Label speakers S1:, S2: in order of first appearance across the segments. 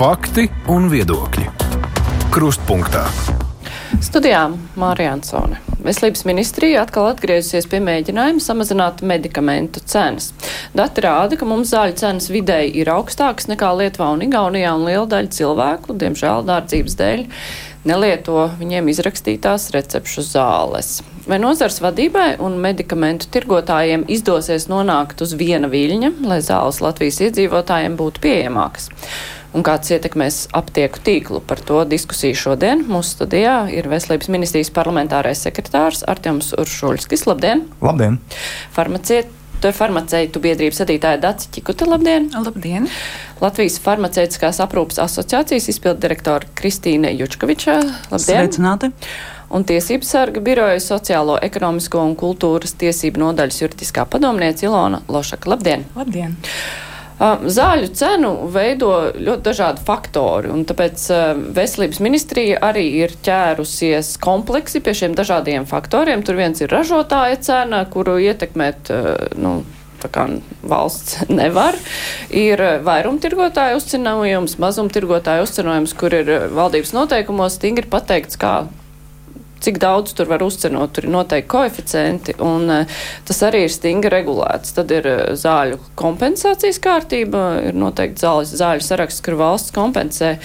S1: Fakti un viedokļi. Krustpunktā.
S2: Studijā Mārija Ansone. Veselības ministrija atkal atgriezusies pie mēģinājuma samazināt medikamentu cenas. Dati rāda, ka mums zāļu cenas vidēji ir augstākas nekā Lietuvā un Igaunijā, un liela daļa cilvēku, diemžēl, dārdzības dēļ nelieto viņiem izrakstītās recepšu zāles. Vai nozars vadībai un medikamentu tirgotājiem izdosies nonākt uz viena viļņa, lai zāles Latvijas iedzīvotājiem būtu pieejamākas? Un kāds ietekmēs aptieku tīklu par to diskusiju šodien. Mūsu studijā ir Veselības ministrijas parlamentārais sekretārs Artjoms Uršuļskis. Labdien!
S3: Labdien!
S2: Farmaciet farmaceitu biedrības vadītāja Daci Čikuta. Labdien!
S4: Labdien!
S2: Latvijas farmaceitiskās aprūpas asociācijas izpildu direktora Kristīne Jučkoviča. Labdien!
S4: Sveicināti!
S2: Un Tiesību sarga biroja sociālo, ekonomisko un kultūras tiesību nodaļas juridiskā padomniece Ilona Lošaka. Labdien!
S4: Labdien!
S2: Zāļu cenu veido ļoti dažādi faktori, un tāpēc veselības ministrija arī ir ķērusies kompleksi pie šiem dažādiem faktoriem. Tur viens ir ražotāja cena, kuru ietekmēt, nu, tā kā valsts nevar. Ir vairumtirgotāju uzcenojums, mazumtirgotāju uzcenojums, kur ir valdības noteikumos stingri pateikts, kā cik daudz tur var uzcenot, tur ir noteikti koeficienti, un uh, tas arī ir stingri regulēts. Tad ir uh, zāļu kompensācijas kārtība, ir noteikti zāļu, zāļu saraksts, kur valsts kompensē.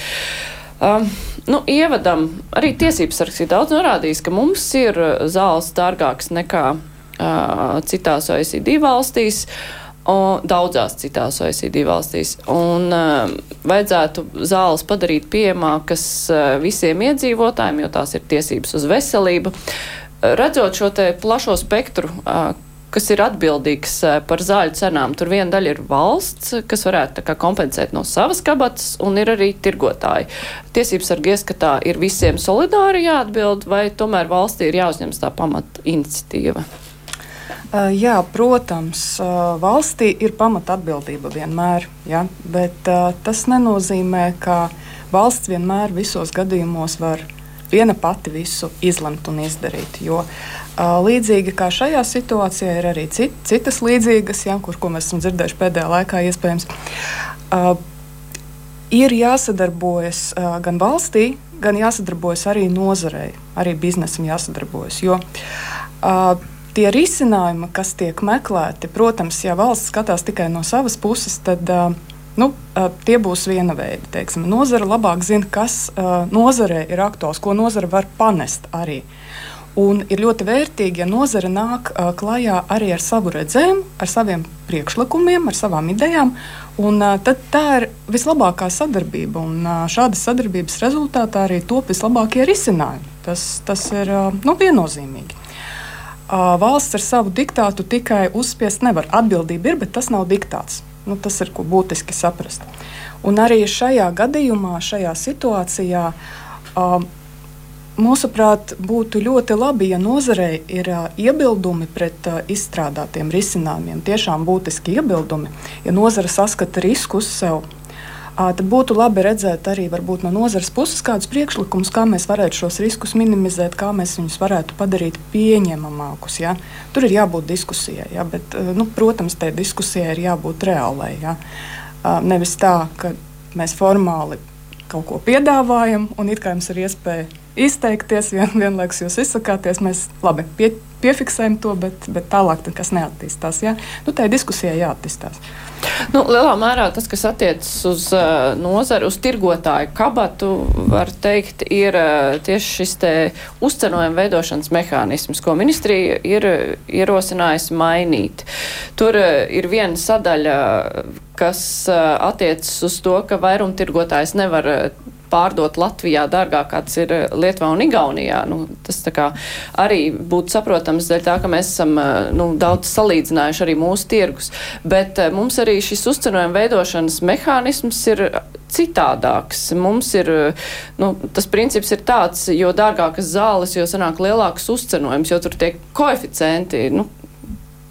S2: Um, nu, ievadam arī tiesības sargs ir daudz norādījis, ka mums ir zāles dārgāks nekā uh, citās OECD valstīs. Uh, daudzās citās OECD valstīs. Un uh, vajadzētu zāles padarīt pieejamākas uh, visiem iedzīvotājiem, jo tās ir tiesības uz veselību. Redzot šo te plašo spektru, uh, kas ir atbildīgs par zāļu cenām. Tur viena daļa ir valsts, kas varētu kā, kompensēt no savas kabatas, un ir arī tirgotāji. Tiesības sargi ieskatā ir visiem solidāri jāatbild, vai tomēr valstī ir jāuzņems tā pamata iniciatīva?
S4: Jā, protams, valstī ir pamata atbildība vienmēr, ja, bet tas nenozīmē, ka valsts vienmēr visos gadījumos var viena pati visu izlemt un izdarīt. Jo līdzīgi kā šajā situācijā ir arī cit, citas līdzīgas, ja, kur mēs esam dzirdējuši pēdējā laikā, iespējams. Ir jāsadarbojas gan valstī, gan jāsadarbojas arī nozarei, arī biznesam jāsadarbojas. Jo, uh, tie risinājumi, kas tiek meklēti, protams, ja valsts skatās tikai no savas puses, tad nu, tie būs viena veida. Teiksim, nozara labāk zina, kas nozarē ir aktuāls, ko nozara var panest arī. Un ir ļoti vērtīgi, ja nozara nāk uh, klajā arī ar savu redzējumu, ar saviem priekšlikumiem, ar savām idejām. Un, uh, tad tā ir vislabākā sadarbība. Un, uh, šādas sadarbības rezultātā arī top vislabākie risinājumi. Tas, tas ir uh, nu, viennozīmīgi valsts ar savu diktātu tikai uzspiest nevar. Atbildība ir, bet tas nav diktāts. Nu, tas ir būtiski saprast. Un arī šajā gadījumā, šajā situācijā, mūsuprāt, būtu ļoti labi, ja nozarei ir iebildumi pret izstrādātiem risinājumiem, tiešām būtiski iebildumi. Ja nozara saskata riskus sev, Tad būtu labi redzēt arī no nozares puses kādus priekšlikumus, kā mēs varētu šos riskus minimizēt, kā mēs viņus varētu padarīt pieņemamākus. Ja? Tur ir jābūt diskusijai, ja? bet, nu, protams, tai diskusijai ir jābūt reālai. Ja? Nevis tā, ka mēs formāli kaut ko piedāvājam, un it kā jums ir iespēja izteikties, vien, vienlaikus jūs izsakāties, mēs labi pie, piefiksējam to, bet, bet tālāk tas neattīstās. Ja? Nu, tā ir diskusija jāattīstās.
S2: Nu, lielā mērā tas, kas attiecas uz uh, nozari, uz tirgotāju kabatu, var teikt, ir uh, tieši šis te uzcenojuma veidošanas mehānisms, ko ministrija ir ierosinājusi mainīt. Tur uh, ir viena sadaļa, kas attiecas uz to, ka vairumtirgotājs nevar pārdot Latvijā dārgāk, kā tas ir eh, Lietuvā un Igaunijā. Nu, tas arī būtu saprotams dēļ tā, ka mēs esam eh, nu, daudz salīdzinājuši arī mūsu tirgus. Bet eh, mums arī šis uzcenojuma veidošanas mehānisms ir citādāks. Mums ir, nu, tas princips ir tāds, jo dārgākas zāles, jo sanāk lielāks uzcenojums, jo tur tiek koeficienti. Nu,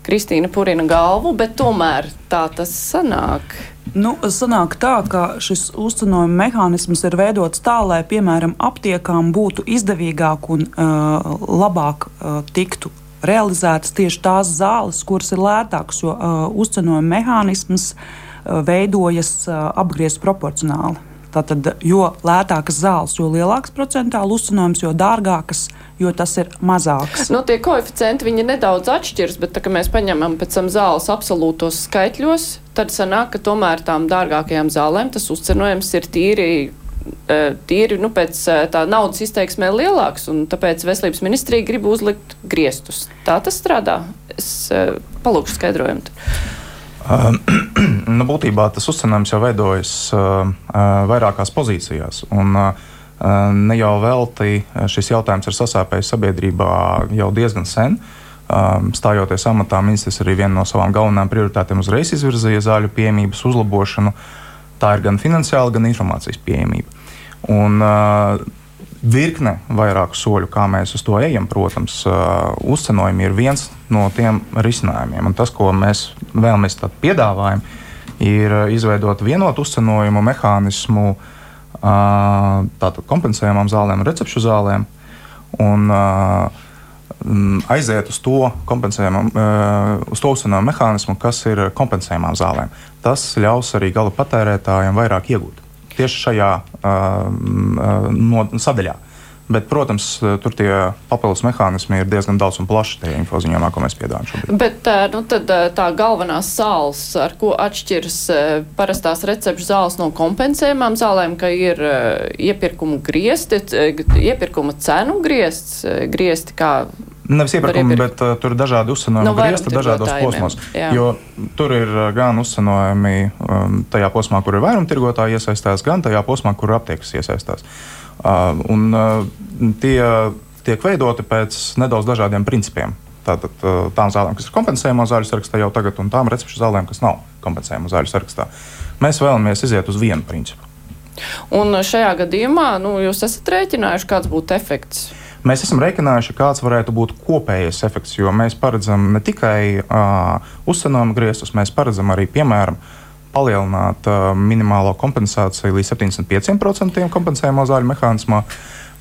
S2: Kristīna purina galvu, bet tomēr tā tas sanāk.
S5: Nu, sanāk tā, ka šis uzcenojuma mehānisms ir veidots tā, lai, piemēram, aptiekām būtu izdevīgāk un uh, labāk uh, tiktu realizētas tieši tās zāles, kuras ir lētākas, jo uh, uzcenojuma mehānisms uh, veidojas uh, apgriezt proporcionāli. Tātad, jo lētākas zāles, jo lielāks procentāli uzcenojums, jo dārgākas, jo tas ir mazāks.
S2: Nu, tie koeficienti viņi nedaudz atšķiras, bet, tā, kad mēs paņemam pēc tam zāles absolūtos skaitļos, tad sanāk, ka tomēr tām dārgākajām zālēm tas uzcenojums ir tīri e, tīri nu, pēc e, tā naudas izteiksmē lielāks, un tāpēc veselības ministrija grib uzlikt griestus. Tā tas strādā. Es e, palūkšu skaidrojumu.
S3: Uh, nu, būtībā tas uzcenojums jau veidojas uh, vairākās pozīcijās. Un, uh, ne jau velti šis jautājums ir sasāpējis sabiedrībā jau diezgan sen. Um, stājoties amatā, ministrs arī vienu no savām galvenajām prioritātēm uzreiz izvirzīja zāļu pieejamības uzlabošanu. Tā ir gan finansiāla, gan informācijas pieejamība. Un, uh, virkne vairāku soļu, kā mēs uz to ejam. Protams, uzcenojumi ir viens no tiem risinājumiem. Un tas, ko mēs vēlamies piedāvājam, ir izveidot vienotu uzcenojumu mehānismu tātad kompensējumām zālēm un recepšu zālēm. Un, aiziet uz to kompensējumu, uz to uzcenojumu mehānismu, kas ir kompensējumām zālēm. Tas ļaus arī gala patērētājiem vairāk iegūt tieši šajā uh, no, sadaļā. Bet, protams, tur tie papildus mehānismi ir diezgan daudz un plaši tajā infoziņojumā, ko mēs piedāvājam šobrīd.
S2: Bet nu, tad, tā galvenās sāls, ar ko atšķiras parastās recepšu zāles no kompensējumām zālēm, ka ir iepirkuma griezti, iepirkuma cenu griezts, griezti kā
S3: Nevis iepirkumi, bet uh, tur ir dažādi uzcenojumi, no griezti dažādos posmos. Jā. Jo tur ir uh, gan uzcenojumi um, tajā posmā, kur ir vairumtirgotāji iesaistās, gan tajā posmā, kur aptiekas iesaistās. Uh, un uh, tie tiek veidoti pēc nedaudz dažādiem principiem. Tātad uh, tām zālēm, kas ir kompensējumā zāļu sarakstā jau tagad, un tām recepšu zālēm, kas nav kompensējumā zāļu sarakstā. Mēs vēlamies iziet uz vienu principu.
S2: Un šajā gadījumā nu, jūs esat rēķinājuši, kāds būtu efekts?
S3: Mēs esam rēķinājuši, kāds varētu būt kopējais efekts, jo mēs paredzam ne tikai uh, uzcenojuma griestus, mēs paredzam arī, piemēram, palielināt uh, minimālo kompensāciju līdz 75% kompensējumā zāļu mehānismā.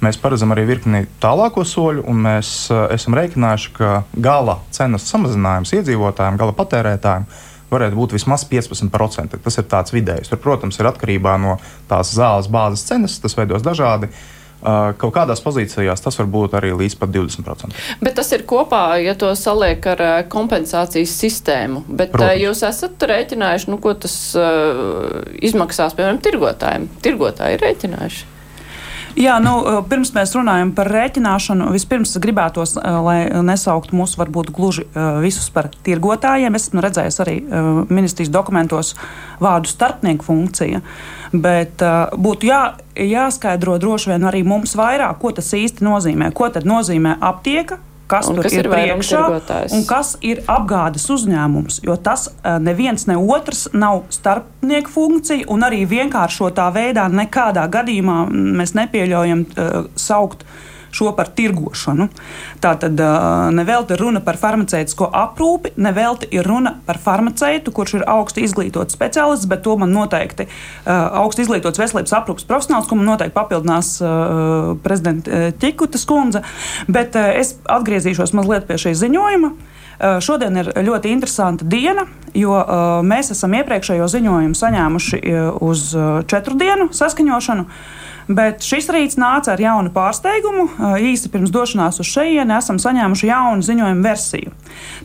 S3: Mēs paredzam arī virkni tālāko soļu, un mēs uh, esam rēķinājuši, ka gala cenas samazinājums iedzīvotājiem, gala patērētājiem varētu būt vismaz 15%. Tas ir tāds vidējs. Tur, protams, ir atkarībā no tās zāles bāzes cenas, tas veidos dažādi. Uh, Kaut kādās pozīcijās tas var būt arī līdz pat 20%.
S2: Bet tas ir kopā, ja to saliek ar kompensācijas sistēmu. Bet Protams. jūs esat rēķinājuši, nu, ko tas izmaksās, piemēram, tirgotājiem? Tirgotāji ir rēķinājuši.
S5: Jā, nu, pirms mēs runājam par rēķināšanu, vispirms gribētos, lai nesauktu mūs varbūt gluži visus par tirgotājiem. Es esmu redzējis arī ministrijas dokumentos vārdu starpnieku funkcija, bet būtu jā, jāskaidro droši vien arī mums vairāk, ko tas īsti nozīmē. Ko tad nozīmē aptieka? Kas un tur kas ir, ir priekšā un kas ir apgādes uzņēmums. Jo tas uh, neviens ne otrs nav starpnieku funkcija, un arī vienkāršotā veidā nekādā gadījumā mēs nepieļaujam uh, saukt šo par tirgošanu. Tā tad nevelti ir runa par farmaceitisko aprūpi, nevelti ir runa par farmaceitu, kurš ir augsti izglītots speciālists, bet to man noteikti augsti izglītots veselības aprūpas profesionāls, ko man noteikti papildinās prezidenta Čikutas kundze. Bet es atgriezīšos mazliet pie šī ziņojuma. Šodien ir ļoti interesanta diena, jo mēs esam iepriekšējo ziņojumu saņēmuši uz četru dienu saskaņošanu. Bet šis rīts nāca ar jaunu pārsteigumu. Īsi pirms došanās uz šejieni esam saņēmuši jaunu ziņojumu versiju.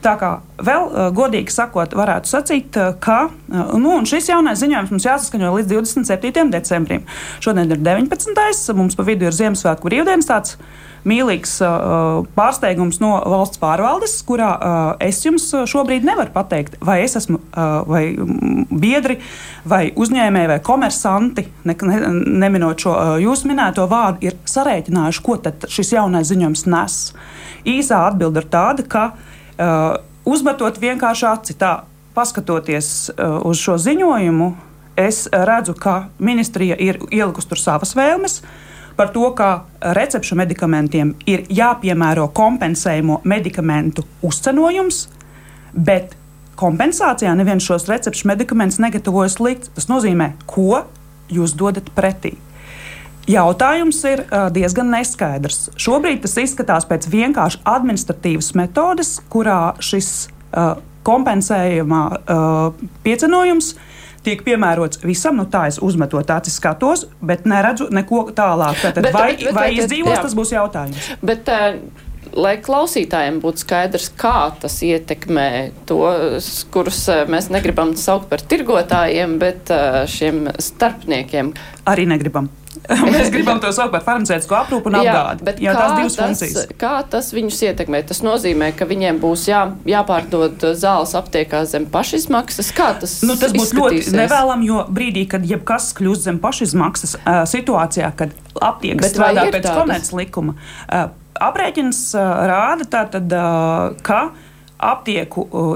S5: Tā kā vēl godīgi sakot, varētu sacīt, ka nu, šis jaunais ziņojums mums jāsaskaņo līdz 27. decembrim. Šodien ir 19. mums pa vidu ir Ziemassvētku brīvdienas mīlīgs uh, pārsteigums no valsts pārvaldes, kurā uh, es jums šobrīd nevaru pateikt, vai es esmu uh, vai biedri, vai uzņēmēji, vai komersanti, ne, ne, neminot šo uh, jūsu minēto vārdu, ir sarēķinājuši, ko šis jaunais ziņojums nes. Īsā atbilde ir tāda, ka uh, uzmetot vienkārši aci, tā, paskatoties uh, uz šo ziņojumu, es redzu, ka ministrija ir ielikusi tur savas vēlmes. Uh, par to, ka recepšu medikamentiem ir jāpiemēro kompensējumu medikamentu uzcenojums, bet kompensācijā neviens šos recepšu medikamentus negatavojas likt. Tas nozīmē, ko jūs dodat pretī. Jautājums ir diezgan neskaidrs. Šobrīd tas izskatās pēc vienkārši administratīvas metodes, kurā šis uh, kompensējumā uh, piecenojums tiek piemērots visam, nu tā es uzmetot acis skatos, bet neredzu neko tālāk. Tātad bet, vai, bet, bet, vai izdzīvos, jā. tas būs jautājums.
S2: Bet, uh, lai klausītājiem būtu skaidrs, kā tas ietekmē tos, kurus mēs negribam saukt par tirgotājiem, bet šiem starpniekiem.
S5: Arī negribam. Mēs gribam to saukt par farmaceitisko aprūpu un apgādi. Jā, tās divas tas, funkcijas.
S2: Kā tas viņus ietekmē? Tas nozīmē, ka viņiem būs jā, jāpārdod zāles aptiekā zem pašizmaksas. Kā tas
S5: nu, Tas būs ļoti nevēlami, jo brīdī, kad jebkas kļūst zem pašizmaksas, uh, situācijā, kad aptiekas strādā pēc komerces likuma, uh, aprēķins uh, rāda tātad, uh, ka aptieku uh,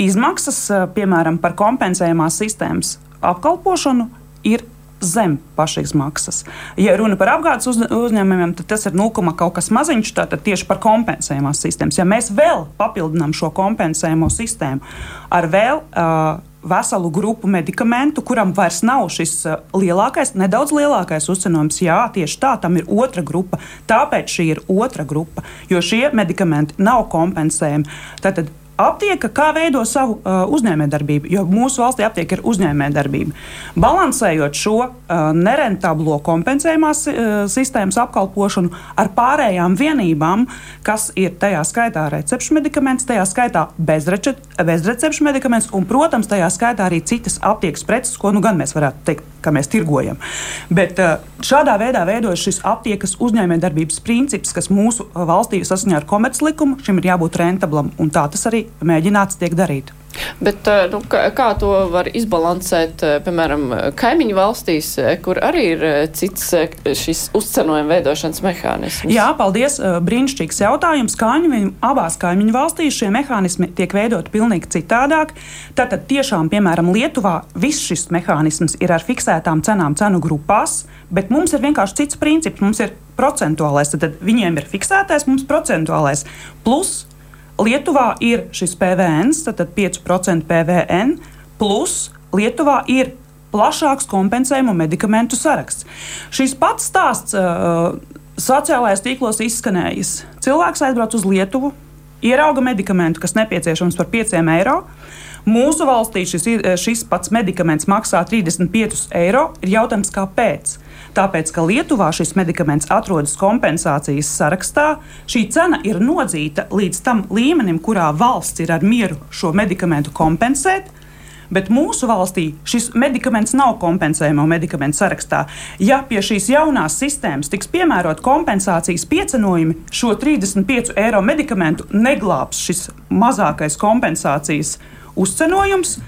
S5: izmaksas, uh, piemēram, par kompensējumās sistēmas apkalpošanu, ir zem pašizmaksas. Ja runa par apgādes uz, uzņēmumiem, tad tas ir 0, kaut kas maziņš, tātad tieši par kompensējumās sistēmas. Ja mēs vēl papildinām šo kompensējumu sistēmu ar vēl uh, veselu grupu medikamentu, kuram vairs nav šis lielākais, nedaudz lielākais uzcenojums. Jā, tieši tā, tam ir otra grupa. Tāpēc šī ir otra grupa, jo šie medikamenti nav kompensējami. Tātad aptieka kā veido savu uh, uzņēmējdarbību, jo mūsu valstī aptieka ir uzņēmējdarbība. Balansējot šo uh, nerentablo kompensējumās uh, sistēmas apkalpošanu ar pārējām vienībām, kas ir tajā skaitā recepšu medikaments, tajā skaitā bezrecepšu medikaments un, protams, tajā skaitā arī citas aptiekas preces, ko nu gan mēs varētu teikt, ka mēs tirgojam. Bet uh, šādā veidā veidojas šis aptiekas uzņēmējdarbības princips, kas mūsu valstī saskaņā ar komerclikumu šim ir jābūt rentablam, un tā tas arī mēģināts tiek darīt.
S2: Bet eh, nu, kā to var izbalansēt, eh, piemēram, kaimiņu valstīs, eh, kur arī ir cits šis uzcenojuma veidošanas mehānisms?
S5: Jā, paldies. Brīnišķīgs jautājums. Kaimiņu, abās kaimiņu valstīs šie mehānismi tiek veidoti pilnīgi citādāk. Tātad tiešām, piemēram, Lietuvā viss šis mehānisms ir ar fiksētām cenām cenu grupās, bet mums ir vienkārši cits princips. Mums ir procentuālais, tad viņiem ir fiksētais, mums procentuālais. Plus Lietuvā ir šis PVN, tātad 5% PVN, plus Lietuvā ir plašāks kompensējumu medikamentu saraksts. Šis pats stāsts uh, sociālajās tīklos izskanējis. Cilvēks aizbrauc uz Lietuvu, ierauga medikamentu, kas nepieciešams par 5 eiro. Mūsu valstī šis, šis pats medikaments maksā 35 eiro. Ir jautājums, kāpēc? Tāpēc, ka Lietuvā šis medikaments atrodas kompensācijas sarakstā, šī cena ir nodzīta līdz tam līmenim, kurā valsts ir ar mieru šo medikamentu kompensēt. Bet mūsu valstī šis medikaments nav kompensējamo medikamentu sarakstā. Ja pie šīs jaunās sistēmas tiks piemērot kompensācijas piecenojumi, šo 35 eiro medikamentu neglābs šis mazākais kompensācijas uzcenojums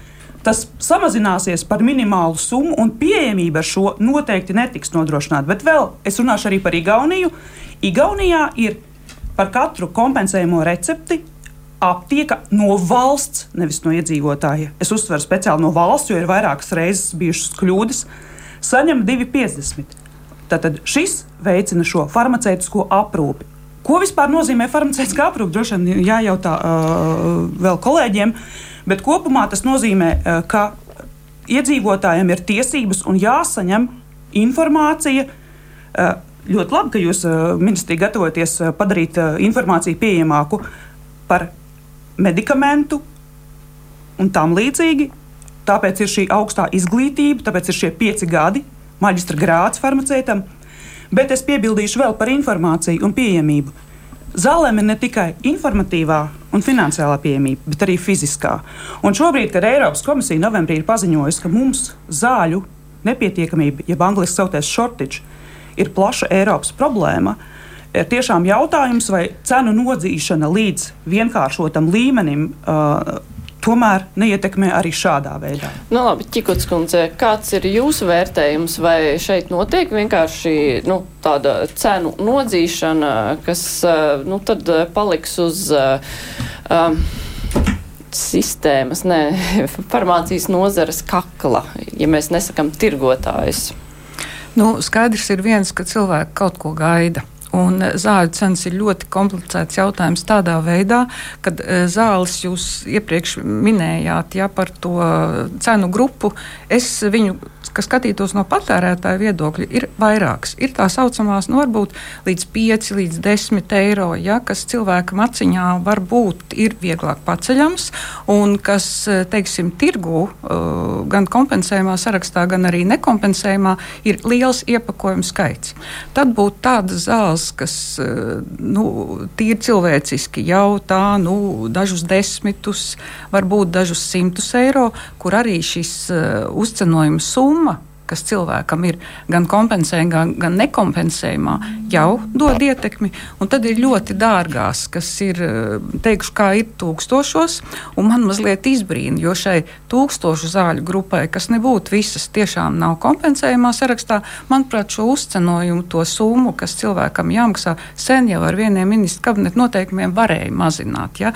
S5: tas samazināsies par minimālu summu, un pieejamība ar šo noteikti netiks nodrošināta. Bet vēl es runāšu arī par Igauniju. Igaunijā ir par katru kompensējumu recepti aptieka no valsts, nevis no iedzīvotāja. Es uzsveru speciāli no valsts, jo ir vairākas reizes bijušas kļūdas. Saņem 2,50. Tātad šis veicina šo farmaceitisko aprūpi. Ko vispār nozīmē farmaceitiskā aprūpe? Droši vien jājautā uh, vēl kolēģiem. Uh, Bet kopumā tas nozīmē, eh, ka iedzīvotājiem ir tiesības un jāsaņem informācija. Eh, ļoti labi, ka jūs eh, ministrija gatavojaties padarīt informāciju pieejamāku par medikamentu un tam līdzīgi. Tāpēc ir šī augstā izglītība, tāpēc ir šie pieci gadi maģistra grāts farmaceitam. Bet es piebildīšu vēl par informāciju un pieejamību. Zālēm ir ne tikai informatīvā un finansiālā pieejamība, bet arī fiziskā. Un šobrīd, kad Eiropas komisija novembrī ir paziņojusi, ka mums zāļu nepietiekamība, jeb angļuiski saucamais shortage, ir plaša Eiropas problēma, ir tiešām jautājums, vai cenu nodzīšana līdz vienkāršotam līmenim uh, tomēr neietekmē arī šādā veidā.
S2: Nu, labi, Čikuts kundze, kāds ir jūsu vērtējums, vai šeit notiek vienkārši nu, tāda cenu nodzīšana, kas eh, nu, tad eh, paliks uz um, sistēmas, ne farmācijas nozares kakla, ja mēs nesakam tirgotājs?
S6: Nu, skaidrs ir viens, ka cilvēki kaut ko gaida. Un zāļu cenas ir ļoti komplicēts jautājums tādā veidā, ka e, zāles jūs iepriekš minējāt ja, par to cenu grupu. Es viņu kas skatītos no patērētāja viedokļa, ir vairākas. Ir tā saucamās, nu, varbūt līdz 5 līdz 10 eiro, ja, kas cilvēkam aciņā varbūt ir vieglāk paceļams un kas, teiksim, tirgu gan kompensējumā sarakstā, gan arī nekompensējumā ir liels iepakojuma skaits. Tad būtu tādas zāles, kas nu, tīri cilvēciski jau tā, nu, dažus desmitus, varbūt dažus simtus eiro, kur arī šis uzcenojuma summa kas cilvēkam ir gan kompensējumā, gan nekompensējumā, jau dod ietekmi. Un tad ir ļoti dārgās, kas ir, teikšu, kā ir tūkstošos, un man mazliet izbrīna, jo šai tūkstošu zāļu grupai, kas nebūtu visas, tiešām nav kompensējumā sarakstā, manuprāt, šo uzcenojumu, to summu, kas cilvēkam jāmaksā, sen jau ar vieniem ministru kabineta noteikumiem varēja mazināt. Ja?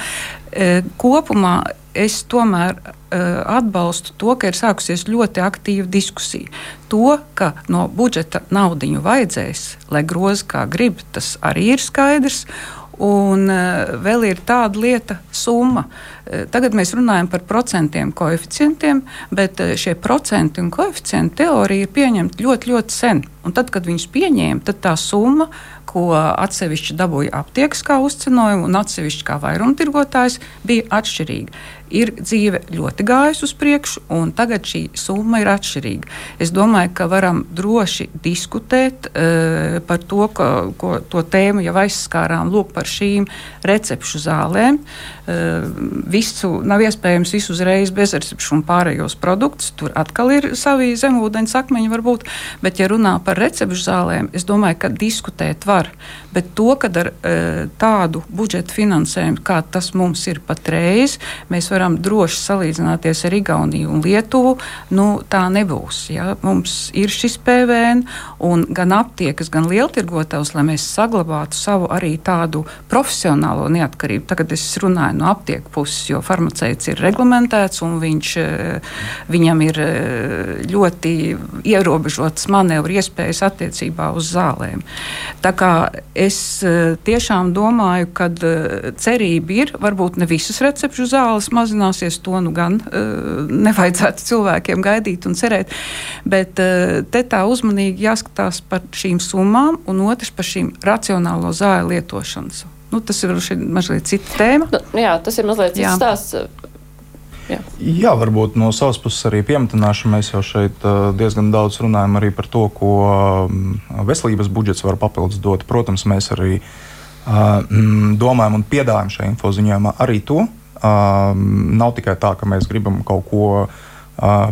S6: E, kopumā es tomēr uh, atbalstu to, ka ir sākusies ļoti aktīva diskusija. To, ka no budžeta naudiņu vajadzēs, lai groza kā grib, tas arī ir skaidrs. Un uh, vēl ir tāda lieta, summa. Uh, tagad mēs runājam par procentiem, koeficientiem, bet uh, šie procenti un koeficienti teorija ir pieņemta ļoti, ļoti sen. Un tad, kad viņus pieņēma, tad tā summa, ko atsevišķi dabūja aptiekas kā uzcenojumu un atsevišķi kā vairumtirgotājs, bija atšķirīga ir dzīve ļoti gājusi uz priekšu, un tagad šī summa ir atšķirīga. Es domāju, ka varam droši diskutēt uh, par to, ka, ko, to tēmu jau aizskārām lūk, par šīm recepšu zālēm. Uh, visu nav iespējams visu uzreiz bezrecepšu un pārējos produktus. Tur atkal ir savi zemūdens akmeņi, varbūt, bet, ja runā par recepšu zālēm, es domāju, ka diskutēt var. Bet to, ka ar uh, tādu budžeta finansējumu, kā tas mums ir patreiz, mēs varam droši salīdzināties ar Igauniju un Lietuvu, nu, tā nebūs. Ja? Mums ir šis PVN, un gan aptiekas, gan lieltirgotājs, lai mēs saglabātu savu arī tādu profesionālo neatkarību. Tagad es runāju no aptieku puses, jo farmaceits ir reglamentēts un viņš, eh, viņam ir eh, ļoti ierobežotas manevru iespējas attiecībā uz zālēm. Tā kā es eh, tiešām domāju, ka cerība ir, varbūt ne visas recepšu zāles mazināsies, to nu gan uh, nevajadzētu cilvēkiem gaidīt un cerēt. Bet uh, te tā uzmanīgi jāskatās par šīm summām un otrs par šīm racionālo zāļu lietošanas. Nu, tas ir mazliet cita tēma. Nu,
S2: jā, tas ir mazliet cits stāsts.
S3: Jā. Jā, varbūt no savas puses arī pieminēšu. Mēs jau šeit diezgan daudz runājam arī par to, ko veselības budžets var papildus dot. Protams, mēs arī domājam un piedāvājam šajā infoziņojumā arī to, Um, nav tikai tā, ka mēs gribam kaut ko uh,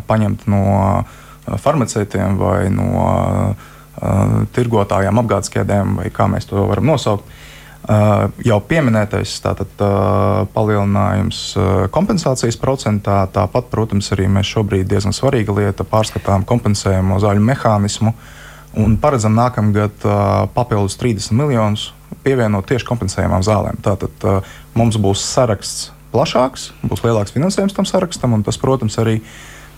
S3: paņemt no farmaceitiem vai no uh, tirgotājiem, apgādes ķēdēm, vai kā mēs to varam nosaukt. Uh, jau pieminētais tātad, uh, palielinājums uh, kompensācijas procentā, tāpat, protams, arī mēs šobrīd diezgan svarīga lieta pārskatām kompensējumu zāļu mehānismu un paredzam nākamgad uh, papildus 30 miljonus pievienot tieši kompensējumām zālēm. Tātad uh, mums būs saraksts plašāks, būs lielāks finansējums tam sarakstam, un tas, protams, arī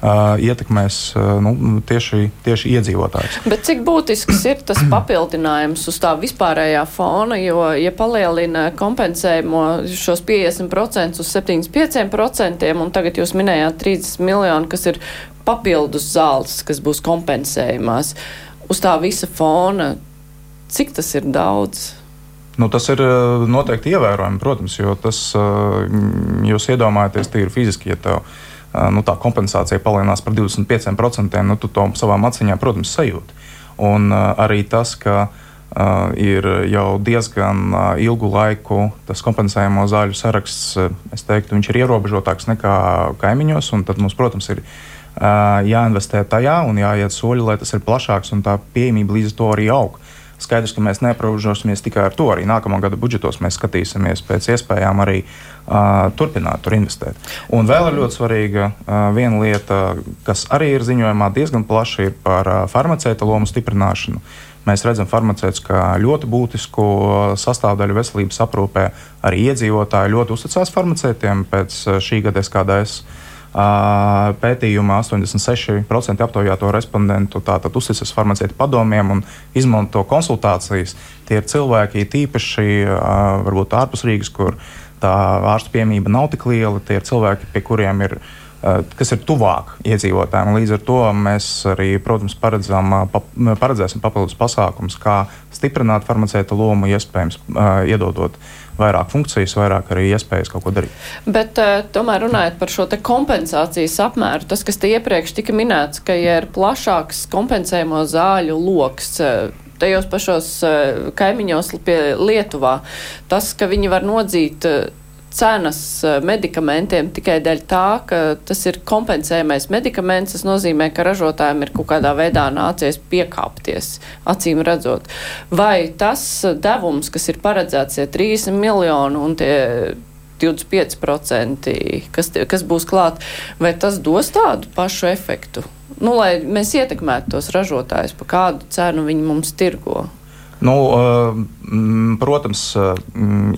S3: ietekmēs nu, tieši, tieši iedzīvotājus.
S2: Bet cik būtisks ir tas papildinājums uz tā vispārējā fona, jo, ja palielina kompensējumu šos 50% uz 75%, un tagad jūs minējāt 30 miljonu, kas ir papildus zāles, kas būs kompensējumās, uz tā visa fona, cik tas ir daudz?
S3: Nu, tas ir eh, noteikti ievērojami, protams, jo tas eh, jūs iedomājaties tīri fiziski, ja tev eh, nu, tā kompensācija palielinās par 25%, nu, tu to savām acīm, protams, sajūti. Un arī tas, ka Uh, ir jau diezgan ilgu laiku tas kompensējamo zāļu saraksts, es teiktu, ir ierobežotāks nekā kaimiņos. Tad mums, protams, ir uh, jāinvestē tajā un jāiet soļi, lai tas ir plašāks un tā pieejamība līdz to arī aug. Skaidrs, ka mēs neaprobežosimies tikai ar to. Arī nākamā gada budžetos mēs skatīsimies pēc iespējām arī uh, turpināt tur investēt. Un vēl ir ļoti svarīga uh, viena lieta, kas arī ir ziņojumā diezgan plaši, ir par uh, farmaceita lomu stiprināšanu. Mēs redzam farmaceitus kā ļoti būtisku sastāvdaļu veselības aprūpē. Arī iedzīvotāji ļoti uzticās farmaceitiem pēc šī gada SKDS. Uh, Pētījumā 86% aptaujāto respondentu uzticas farmaceitu padomiem un izmanto konsultācijas. Tie ir cilvēki, tīpaši varbūt ārpus Rīgas, kur tā ārstu piemība nav tik liela. Tie ir cilvēki, pie kuriem ir kas ir tuvāk iedzīvotājiem. Līdz ar to mēs arī, protams, paredzam, paredzēsim papildus pasākumus, kā stiprināt farmaceita lomu, iespējams, iedodot vairāk funkcijas, vairāk arī iespējas kaut ko darīt.
S2: Bet uh, tomēr runājot par šo kompensācijas apmēru, tas, kas te iepriekš tika minēts, ka ja ir plašāks kompensējumu zāļu lokus. Uh, tajos pašos uh, kaimiņos pie Lietuvā, tas, ka viņi var nodzīt cenas eh, medikamentiem tikai dēļ tā, ka tas ir kompensējamais medikaments. Tas nozīmē, ka ražotājiem ir kaut kādā veidā nācies piekāpties, acīm redzot. Vai tas devums, kas ir paredzēts, ir 30 miljoni un tie 25%, kas, kas būs klāt, vai tas dos tādu pašu efektu? Nu, lai mēs ietekmētu tos ražotājus, pa kādu cenu viņi mums tirgo.
S3: Nu, eh, protams, eh,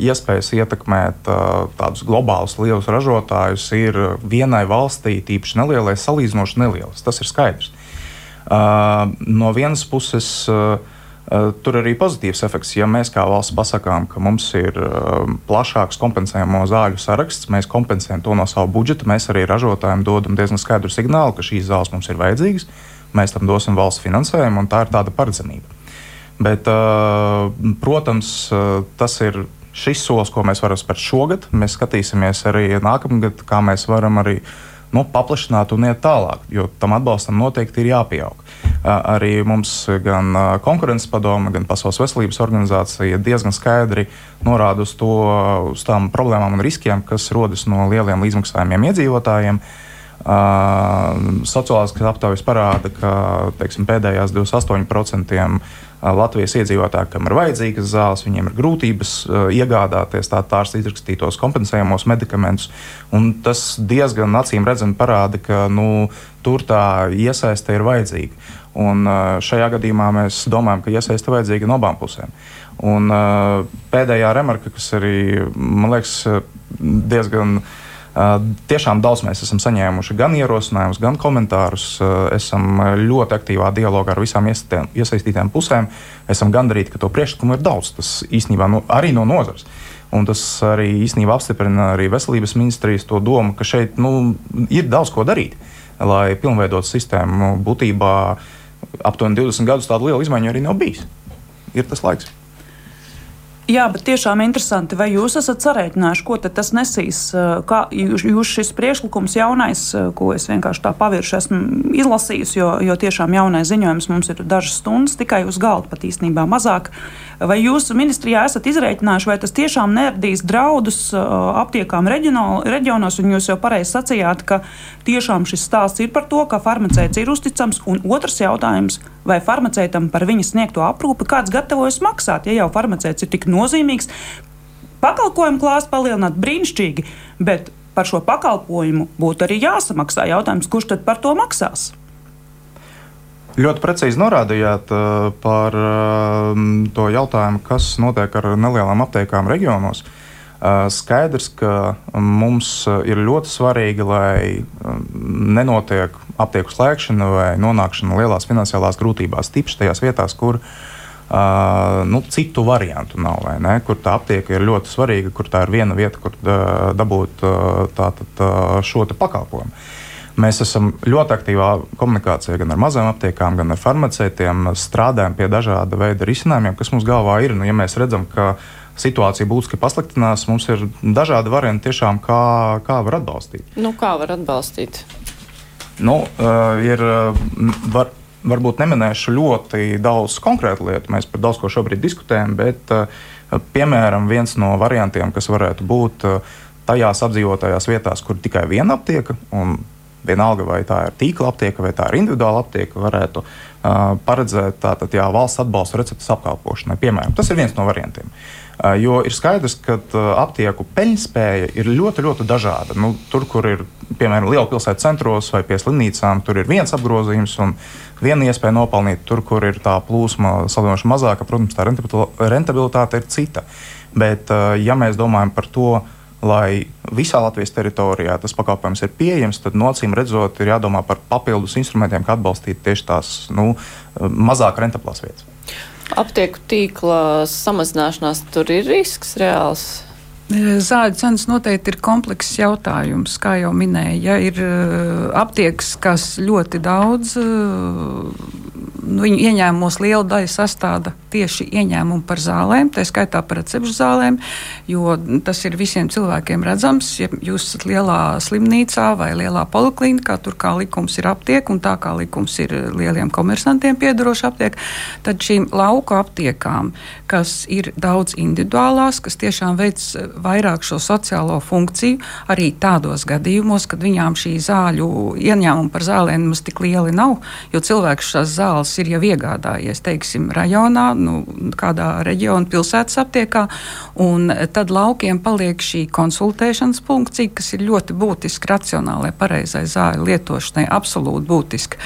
S3: iespējas ietekmēt eh, tādus globālus lielus ražotājus ir vienai valstī, tīpaši nelielai, salīdzinoši nelielas. Tas ir skaidrs. No vienas puses, tur arī pozitīvs efekts. Ja mēs kā valsts pasakām, ka mums ir plašāks kompensējamo zāļu saraksts, mēs kompensējam to no sava budžeta, mēs arī ražotājiem dodam diezgan skaidru signālu, ka šīs zāles mums ir vajadzīgas. Mēs tam dosim valsts finansējumu, un tā ir tāda paredzamība. Bet, protams, tas ir šis solis, ko mēs varam spērt šogad. Mēs skatīsimies arī nākamgad, kā mēs varam arī nu, paplašināt un iet tālāk, jo tam atbalstam noteikti ir jāpieaug. Arī mums gan konkurences padome, gan Pasaules veselības organizācija diezgan skaidri norāda uz, to, uz tām problēmām un riskiem, kas rodas no lieliem līdzmaksājumiem iedzīvotājiem. Uh, sociālās aptaujas parāda, ka teiksim, pēdējās 28% Latvijas iedzīvotāji, kam ir vajadzīgas zāles, viņiem ir grūtības iegādāties tā tārs izrakstītos kompensējamos medikamentus. Tas diezgan acīm redzami parāda, ka nu, tur tā iesaiste ir vajadzīga. Un šajā gadījumā mēs domājam, ka iesaiste vajadzīga no abām pusēm. Un pēdējā remarka, kas arī man liekas diezgan uh, Tiešām daudz mēs esam saņēmuši gan ierosinājumus, gan komentārus. Esam ļoti aktīvā dialogā ar visām iesaistītām pusēm. Esam gandarīti, ka to priekšlikumu ir daudz. Tas īstenībā no, arī no nozares. Un tas arī īstenībā apstiprina arī veselības ministrijas to domu, ka šeit nu, ir daudz ko darīt, lai pilnveidotu sistēmu. Būtībā aptuveni 20 gadus tādu lielu izmaiņu arī nav bijis. Ir tas laiks.
S5: Jā, bet tiešām interesanti, vai jūs esat sarēķinājuši, ko tas nesīs? Kā jūs šis priekšlikums jaunais, ko es vienkārši tā pavirši esmu izlasījusi, jo, jo tiešām jaunais ziņojums mums ir dažas stundas tikai uz galda, pat īstenībā mazāk. Vai jūs ministrijā esat izrēķinājuši, vai tas tiešām neradīs draudus aptiekām reģionos, un jūs jau pareizi sacījāt, ka tiešām šis stāsts ir par to, ka farmaceits ir uzticams, un otrs jautājums vai farmaceitam par viņa sniegto aprūpi kāds gatavojas maksāt, ja jau farmaceits ir tik nozīmīgs. Pakalpojumu klāstu palielināt brīnišķīgi, bet par šo pakalpojumu būtu arī jāsamaksā. Jautājums, kurš tad par to maksās?
S3: Ļoti precīzi norādījāt uh, par uh, to jautājumu, kas notiek ar nelielām aptiekām reģionos. Uh, skaidrs, ka mums ir ļoti svarīgi, lai nenotiek aptieku slēgšana vai nonākšana lielās finansiālās grūtībās, tīpaši tajās vietās, kur uh, nu, citu variantu nav. Kur tā aptieka ir ļoti svarīga, kur tā ir viena vieta, kur dabūt tātad, šo pakalpojumu. Mēs esam ļoti aktīvā komunikācijā gan ar mazām aptiekām, gan ar farmaceitiem. Strādājam pie dažāda veida risinājumiem, kas mums galvā ir. Nu, ja mēs redzam, ka situācija būtiski pasliktinās, mums ir dažādi varianti, tiešām, kā, kā var atbalstīt.
S2: Nu, kā var atbalstīt?
S3: Nu, uh, ir, var, varbūt neminēšu ļoti daudz konkrētu lietu. Mēs par daudz ko šobrīd diskutējam, bet, uh, piemēram, viens no variantiem, kas varētu būt uh, tajās apdzīvotajās vietās, kur tikai viena aptieka, vienalga vai tā ir tīkla aptieka vai tā ir individuāla aptieka, varētu uh, paredzēt tātad, jā, valsts atbalstu receptes apkalpošanai. Piemēram, tas ir viens no variantiem. Uh, Jo ir skaidrs, ka aptieku peļņspēja ir ļoti, ļoti dažāda. Nu, tur, kur ir piemēram liela pilsēta centros vai pie slimnīcām, tur ir viens apgrozījums un viena iespēja nopelnīt. Tur, kur ir tā plūsma salīdzinoši mazāka, protams, tā rentabilitāte ir cita. Bet, ja mēs domājam par to, lai visā Latvijas teritorijā tas pakalpojums ir pieejams, tad nocīm redzot, ir jādomā par papildus instrumentiem, kā atbalstīt tieši tās nu, mazāk rentablās vietas
S2: aptieku tīkla samazināšanās tur ir risks reāls?
S6: Zāļu cenas noteikti ir komplekss jautājums, kā jau minēju. Ja ir aptiekas, kas ļoti daudz nu, viņu ieņēmumos liela daļa sastāda tieši ieņēmumu par zālēm, tā skaitā par recepšu zālēm, jo tas ir visiem cilvēkiem redzams. Ja jūs esat lielā slimnīcā vai lielā poliklinikā, tur kā likums ir aptiek un tā kā likums ir lieliem komersantiem piedaroša aptiek, tad šīm lauku aptiekām, kas ir daudz individuālās, kas tiešām veic vairāk šo sociālo funkciju, arī tādos gadījumos, kad viņām šī zāļu ieņēmuma par zālēm nemaz tik lieli nav, jo cilvēks šās zāles ir jau iegādājies, teiksim, rajonā, nu, kādā reģiona pilsētas aptiekā, un tad laukiem paliek šī konsultēšanas funkcija, kas ir ļoti būtiska racionālai, pareizai zāļu lietošanai, absolūti būtiska.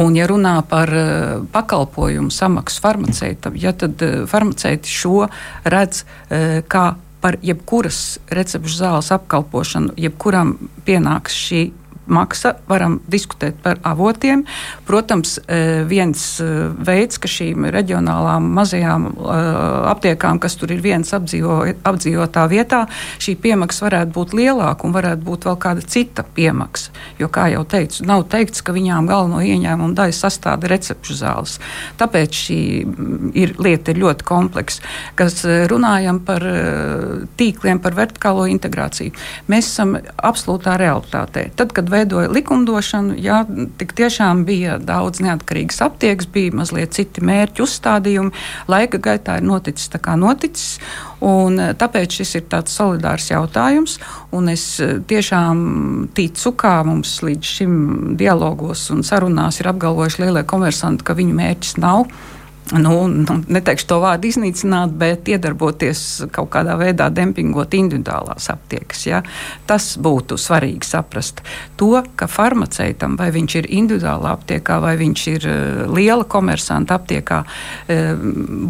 S6: Un, ja runā par uh, pakalpojumu samaksu farmaceitam, ja tad uh, farmaceiti šo redz uh, kā par jebkuras recepšu zāles apkalpošanu, jebkuram pienāks šī maksa, varam diskutēt par avotiem. Protams, e, viens e, veids, ka šīm reģionālām mazajām e, aptiekām, kas tur ir viens apdzīvo, apdzīvotā vietā, šī piemaksa varētu būt lielāka un varētu būt vēl kāda cita piemaksa. Jo, kā jau teicu, nav teikts, ka viņām galveno ieņēmumu daļu sastāda recepšu zāles. Tāpēc šī ir, lieta ir ļoti kompleksa. Kas runājam par tīkliem, par vertikālo integrāciju, mēs esam absolūtā realitātē. Tad, kad veidoja likumdošanu, jā, tik tiešām bija daudz neatkarīgas aptiekas, bija mazliet citi mērķi uzstādījumi. Laika gaitā ir noticis tā kā noticis, un eh, tāpēc šis ir tāds solidārs jautājums, es eh, tiešām ticu, kā mums līdz šim dialogos un sarunās ir apgalvojuši lielie komersanti, ka viņu mērķis nav nu, nu, neteikšu to vārdu iznīcināt, bet iedarboties kaut kādā veidā dempingot individuālās aptiekas. Ja? Tas būtu svarīgi saprast. To, ka farmaceitam, vai viņš ir individuālā aptiekā, vai viņš ir uh, liela komersanta aptiekā, uh,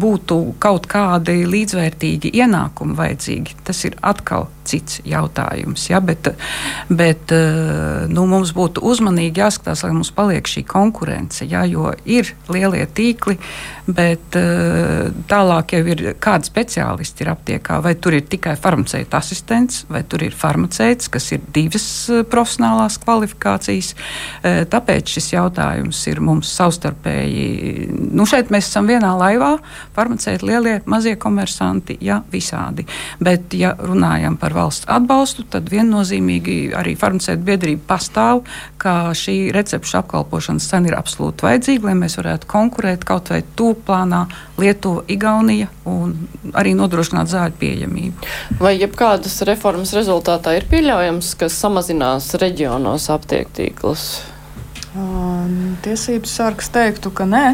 S6: būtu kaut kādi līdzvērtīgi ienākumi vajadzīgi, tas ir atkal cits jautājums. Ja? Bet, bet uh, nu, mums būtu uzmanīgi jāskatās, lai mums paliek šī konkurence, ja? jo ir lielie tīkli bet uh, tālāk jau ir kādi speciālisti ir aptiekā. Vai tur ir tikai farmaceita asistents, vai tur ir farmaceits, kas ir divas uh, profesionālās kvalifikācijas. Tāpēc šis jautājums ir mums savstarpēji. Nu, šeit mēs esam vienā laivā, farmaceiti lielie, mazie komersanti, ja visādi. Bet, ja runājam par valsts atbalstu, tad viennozīmīgi arī farmaceita biedrība pastāv, ka šī recepšu apkalpošanas cena ir absolūti vajadzīga, lai mēs varētu konkurēt kaut vai to plānā Lietuva, Igaunija un arī nodrošināt zāļu pieejamību.
S2: Vai jebkādas reformas rezultātā ir pieļaujams, ka samazinās reģionos aptieku tīklus?
S4: Tiesības sargs teiktu, ka nē,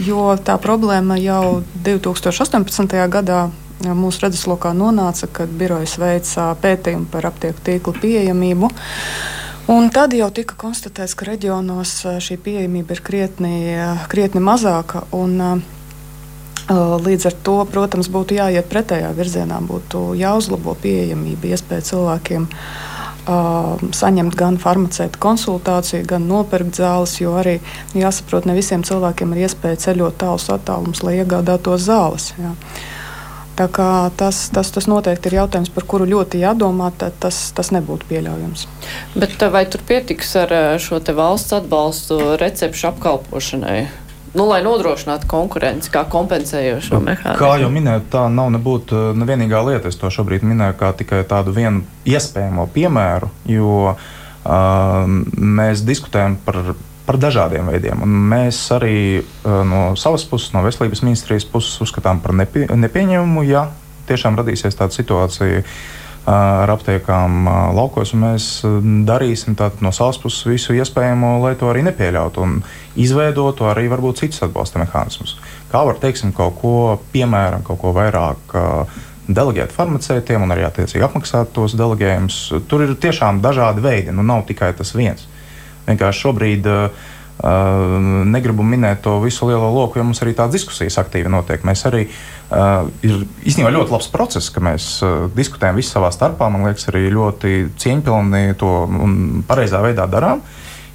S4: jo tā problēma jau 2018. gadā mūsu redzeslokā nonāca, kad birojas veica pētījumu par aptieku tīklu pieejamību. Un tad jau tika konstatēts, ka reģionos šī pieejamība ir krietni, krietni mazāka. Un, Līdz ar to, protams, būtu jāiet pretējā virzienā, būtu jāuzlabo pieejamība, iespēja cilvēkiem uh, saņemt gan farmaceitu konsultāciju, gan nopirkt zāles, jo arī jāsaprot, ne visiem cilvēkiem ir iespēja ceļot tālus attālumus, lai iegādātos zāles. Jā. Tas, tas, tas noteikti ir jautājums, par kuru ļoti jādomā. Tas, tas nebūtu pieļaujams.
S2: Bet vai tur pietiks ar eh, šo valsts atbalstu recepšu apkalpošanai? Nu, lai nodrošinātu konkurenci, kā kompensējošo mehānismu.
S3: Kā jau minēju, tā nav nebūt eh, nevienīgā lieta. Es to šobrīd minēju kā tikai tādu vienu iespējamo piemēru, jo uh, mēs diskutējam par par dažādiem veidiem. Un mēs arī uh, no savas puses, no veselības ministrijas puses, uzskatām par nepie, nepieņemamu, ja tiešām radīsies tāda situācija. Uh, ar aptiekām uh, laukos, un mēs darīsim no savas puses visu iespējamo, lai to arī nepieļautu, un izveidotu arī varbūt citus atbalsta mehānismus. Kā var teiksim, kaut ko, piemēram, kaut ko vairāk uh, deleģēt farmaceitiem un arī attiecīgi apmaksāt tos deleģējumus. Tur ir tiešām dažādi veidi, nu nav tikai tas viens. Vienkārši šobrīd uh, negribu minēt to visu lielo loku, jo mums arī tādas diskusijas aktīvi notiek. Mēs arī uh, ir īstenībā ļoti labs process, ka mēs uh, diskutējam visi savā starpā. Man liekas, arī ļoti cieņpilni to un pareizā veidā darām.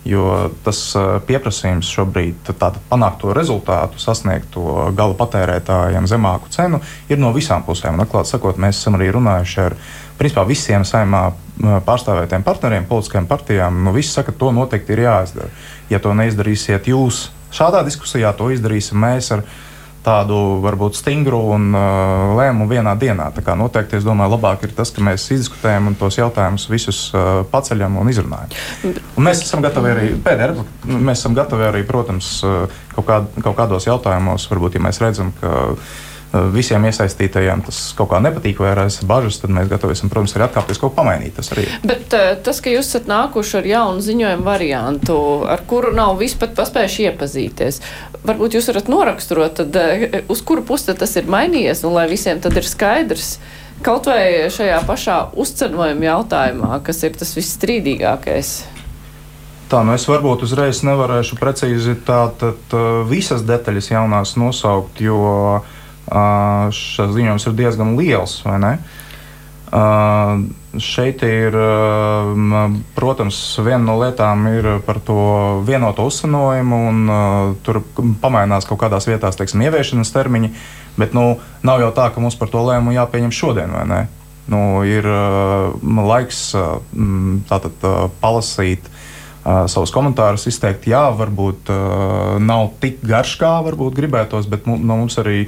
S3: Jo tas pieprasījums šobrīd panākt to rezultātu, sasniegt to gala patērētājiem zemāku cenu, ir no visām pusēm. Un, atklāt sakot, mēs esam arī runājuši ar principā, visiem saimā pārstāvētiem partneriem, politiskajām partijām. Nu, visi saka, ka to noteikti ir jāizdara. Ja to neizdarīsiet jūs šādā diskusijā, to izdarīsim mēs ar tādu varbūt stingru un uh, lēmumu vienā dienā. Tā kā noteikti es domāju, labāk ir tas, ka mēs izdiskutējam un tos jautājumus visus uh, paceļam un izrunājam. Un mēs esam gatavi arī, pēdējā, mēs esam gatavi arī, protams, uh, kaut, kād, kaut kādos jautājumos, varbūt, ja mēs redzam, ka visiem iesaistītajiem tas kaut kā nepatīk vai raisa bažas, tad mēs gatavi esam, protams, arī atkāpties kaut ko pamainīt. Tas arī.
S2: Bet uh, tas, ka jūs esat nākuši ar jaunu ziņojumu variantu, ar kuru nav vispār paspējuši iepazīties, varbūt jūs varat noraksturot, tad, uh, uz kuru pusi tas ir mainījies un lai visiem tad ir skaidrs. Kaut vai šajā pašā uzcenojuma jautājumā, kas ir tas visstrīdīgākais.
S3: Tā, nu es varbūt uzreiz nevarēšu precīzi tātad visas detaļas jaunās nosaukt, jo uh, šis ziņojums ir diezgan liels. Šeit ir, protams, viena no lietām ir par to vienoto uzsanojumu, un tur pamainās kaut kādās vietās, teiksim, ieviešanas termiņi, bet nu, nav jau tā, ka mums par to lēmumu jāpieņem šodien, vai ne? Nu, ir laiks tātad palasīt savus komentārus izteikt. Jā, varbūt uh, nav tik garš, kā varbūt gribētos, bet nu, no mums arī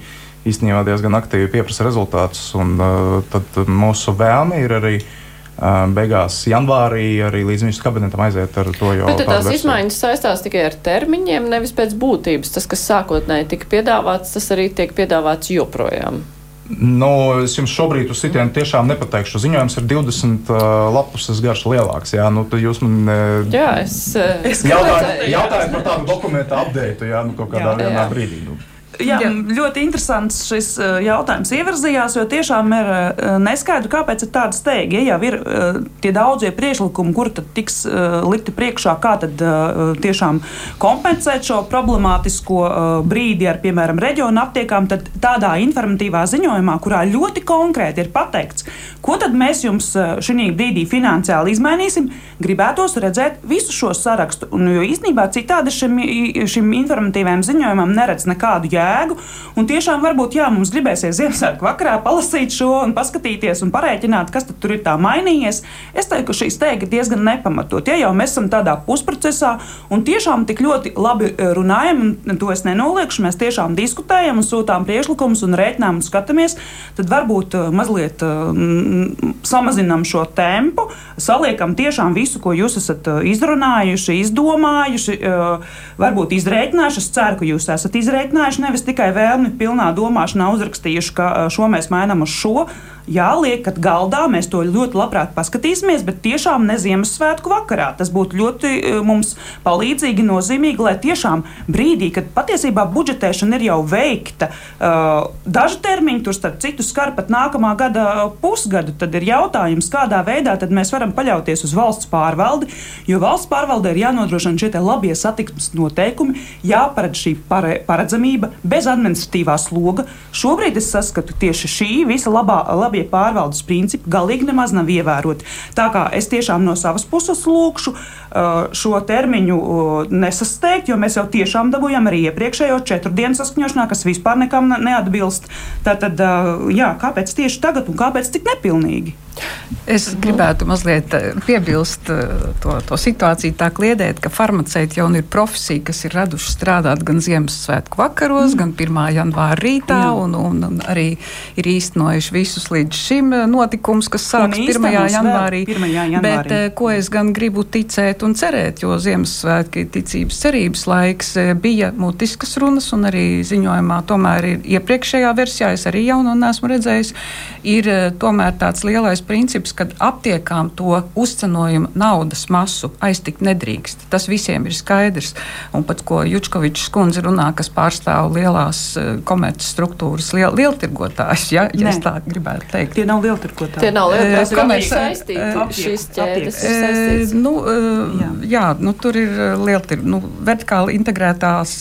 S3: īstenībā diezgan aktīvi pieprasa rezultātus. Un, uh, tad mūsu vēlme ir arī uh, beigās janvārī arī līdz ministru kabinetam aiziet ar to jau.
S2: Bet tās versiju. izmaiņas saistās tikai ar termiņiem, nevis pēc būtības. Tas, kas sākotnēji tika piedāvāts, tas arī tiek piedāvāts joprojām.
S3: Nu, es jums šobrīd uz sitienu tiešām nepateikšu. Ziņojums ir 20 uh, lapuses garš lielāks. Jā, nu, jūs man
S2: uh, jā, es, uh,
S3: es jautājat, jautājat par tādu dokumentu update, jā, nu, kaut kādā jā, jā. brīdī. Nu.
S5: Jā, jā. Ļoti interesants šis uh, jautājums ievirzījās, jo tiešām ir uh, neskaidrs, kāpēc ir tāda steiga. Ja jau ir uh, tie daudzie priekšlikumi, kur tad tiks likti priekšā, kā tad tiešām kompensēt šo problemātisko brīdi ar, piemēram, reģionu aptiekām, tad tādā informatīvā ziņojumā, kurā ļoti konkrēti ir pateikts, ko tad mēs jums šī brīdī finansiāli izmainīsim, gribētos redzēt visu šo sarakstu. Un, jo īstenībā citādi šim, šim informatīvajam ziņojumam neredz nekādu jēgu jēgu. Un tiešām varbūt jā, mums gribēsies Ziemassvētku vakarā palasīt šo un paskatīties un parēķināt, kas tur ir tā mainījies. Es teiktu, ka šī steiga ir diezgan nepamatot. Ja jau mēs esam tādā pusprocesā un tiešām tik ļoti labi e, runājam, un to es nenoliekšu, mēs tiešām diskutējam un sūtām priekšlikumus un rēķinām un skatāmies, tad varbūt e, mazliet mm, samazinām šo tempu, saliekam tiešām visu, ko jūs esat izrunājuši, izdomājuši, varbūt izrēķinājuši. Es ceru, ka jūs esat izrēķinājuši nevis tikai vēlmi pilnā domāšanā uzrakstījuši, ka šo mēs mainām uz šo jā, liekat galdā, mēs to ļoti labprāt paskatīsimies, bet tiešām ne Ziemassvētku vakarā. Tas būtu ļoti e, mums palīdzīgi, nozīmīgi, lai tiešām brīdī, kad patiesībā budžetēšana ir jau veikta, uh, daži termiņi tur starp citu skar pat nākamā gada pusgadu, tad ir jautājums, kādā veidā mēs varam paļauties uz valsts pārvaldi, jo valsts pārvaldē ir jānodrošina šie labie satiksmes noteikumi, jāparedz šī pare, paredzamība bez administratīvā sloga. Šobrīd es saskatu tieši šī visa labā, labie labie pārvaldes principi galīgi nemaz nav ievēroti. Tā kā es tiešām no savas puses lūkšu uh, šo termiņu uh, nesasteigt, jo mēs jau tiešām dabūjām arī iepriekšējo četru dienu saskaņošanā, kas vispār nekam neatbilst. Tātad, uh, jā, kāpēc tieši tagad un kāpēc tik nepilnīgi?
S6: Es gribētu mazliet eh, piebilst eh, to, to situāciju, tā kliedēt, ka farmaceiti jau ir profesija, kas ir raduši strādāt gan Ziemassvētku vakaros, mm. gan 1. janvāra rītā, Jā. un, un, un arī ir īstenojuši visus līdz šim eh, notikumus, kas sāks 1. janvārī.
S5: 1. janvārī.
S6: Bet ko es gan gribu ticēt un cerēt, jo Ziemassvētki ticības cerības laiks bija mutiskas runas, un arī ziņojumā tomēr ir iepriekšējā versijā, es arī jaunu nesmu redzējis, ir tomēr tāds lielais princips, ka aptiekām to uzcenojumu naudas masu aiztikt nedrīkst. Tas visiem ir skaidrs. Un pat ko Jučkovičs kundze runā, kas pārstāv lielās uh, komerces struktūras, liel, lieltirgotājs, ja, ja es tā gribētu teikt.
S5: Tie nav lieltirgotāji.
S2: Tie nav lieltirgotāji. Uh, komerces saistīti. Šīs ķēdes ir saistītas.
S6: Nu, jā. jā, nu tur ir lieltir, nu, vertikāli integrētās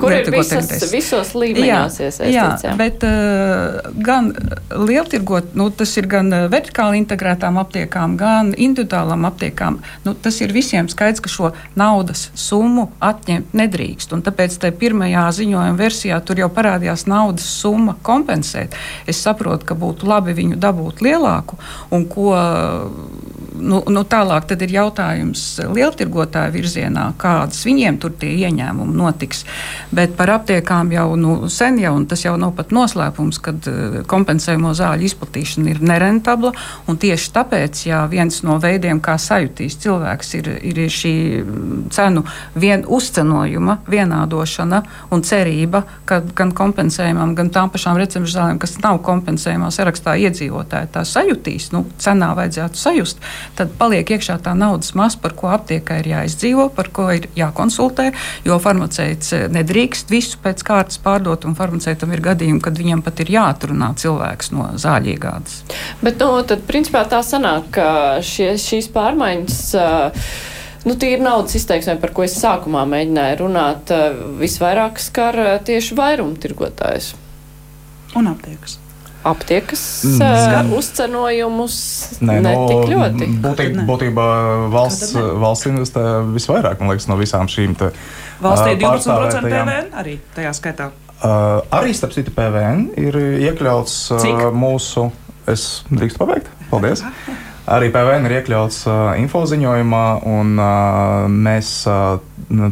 S2: Kur ir visas, visos līmeņos
S6: iesaistīts? Jā, jā, bet uh, gan lieltirgot, nu, tas ir gan vertikāli vertikāli integrētām aptiekām, gan individuālām aptiekām, nu, tas ir visiem skaidrs, ka šo naudas summu atņemt nedrīkst. Tāpēc tajā pirmajā ziņojuma versijā tur jau parādījās naudas summa kompensēt. Es saprotu, ka būtu labi viņu dabūt lielāku un ko nu, nu, tālāk ir jautājums lieltirgotāju virzienā, kādas viņiem tur tie ieņēmumi notiks. Bet par aptiekām jau nu, sen jau, un tas jau nav pat noslēpums, kad eh, kompensējumu zāļu izplatīšana ir nerentabla. Tieši tāpēc, ja viens no veidiem, kā sajutīs cilvēks, ir, ir šī cenu vien, uzcenojuma vienādošana un cerība, ka gan kompensējumam, gan tām pašām recepšu zālēm, kas nav kompensējumā sarakstā iedzīvotāji, tā sajutīs, nu, cenā vajadzētu sajust tad paliek iekšā tā naudas masa, par ko aptiekai ir jāizdzīvo, par ko ir jākonsultē. Jo farmaceits eh, nedrīkst visu pēc kārtas pārdot, un farmaceitam ir gadījumi, kad viņam pat ir jāatrunā cilvēks no zāļiegādes.
S2: Bet nu, tad, principā, tā sanāk, ka šie, šīs pārmaiņas. Uh, Nu, tie ir naudas izteiksmē, par ko es sākumā mēģināju runāt. Visvairāk skar tieši vairumtirgotājs.
S5: Un aptiekas
S2: aptiekas mm. uzcenojumus Nē, ne no, tik ļoti.
S3: Būtībā, būtībā valsts, valsts investē visvairāk liekas, no visām šīm te,
S5: Valstī 20% PVN arī tajā skaitā.
S3: Uh, arī starp citu PVN ir iekļauts uh, mūsu. Es drīkstu pabeigt? Paldies! Arī PVN ir iekļauts uh, info ziņojumā, un uh, mēs uh,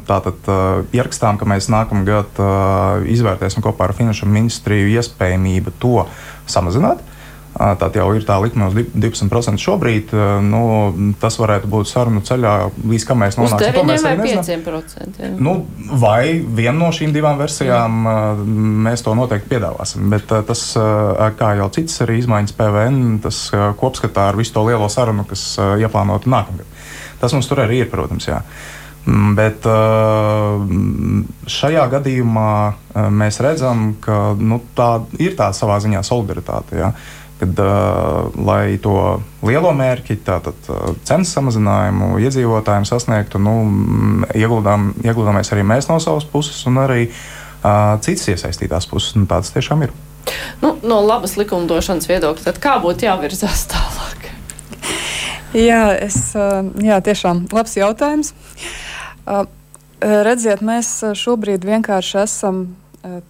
S3: tātad uh, ierakstām, ka mēs nākamgad uh, izvērtēsim kopā ar Finanšu ministriju iespējamību to samazināt. Tā jau ir tā likme uz 12% šobrīd. Nu, tas varētu būt sarunu ceļā, līdz kam mēs nonāksim.
S2: To mēs arī nezinām.
S3: Nu, vai viena no šīm divām versijām Jā. mēs to noteikti piedāvāsim. Bet tas, kā jau citas arī izmaiņas PVN, tas kopskatā ar visu to lielo sarunu, kas ieplānota nākamgad. Tas mums tur arī ir, protams. Jā. Mm, bet šajā gadījumā mēs redzam, ka nu, tā ir tāda savā ziņā solidaritāte. Ja? Kad, uh, lai to lielo mērķi, tātad cenas samazinājumu iedzīvotājiem sasniegtu, nu, ieguldām, ieguldāmies arī mēs no savas puses, un arī uh, citas iesaistītās puses. Nu, tāds tiešām ir.
S2: Nu, no labas likumdošanas viedokļa, tad kā būtu jāvirzās tālāk?
S4: Jā, es, jā, tiešām labs jautājums. Uh, Redziet, mēs šobrīd vienkārši esam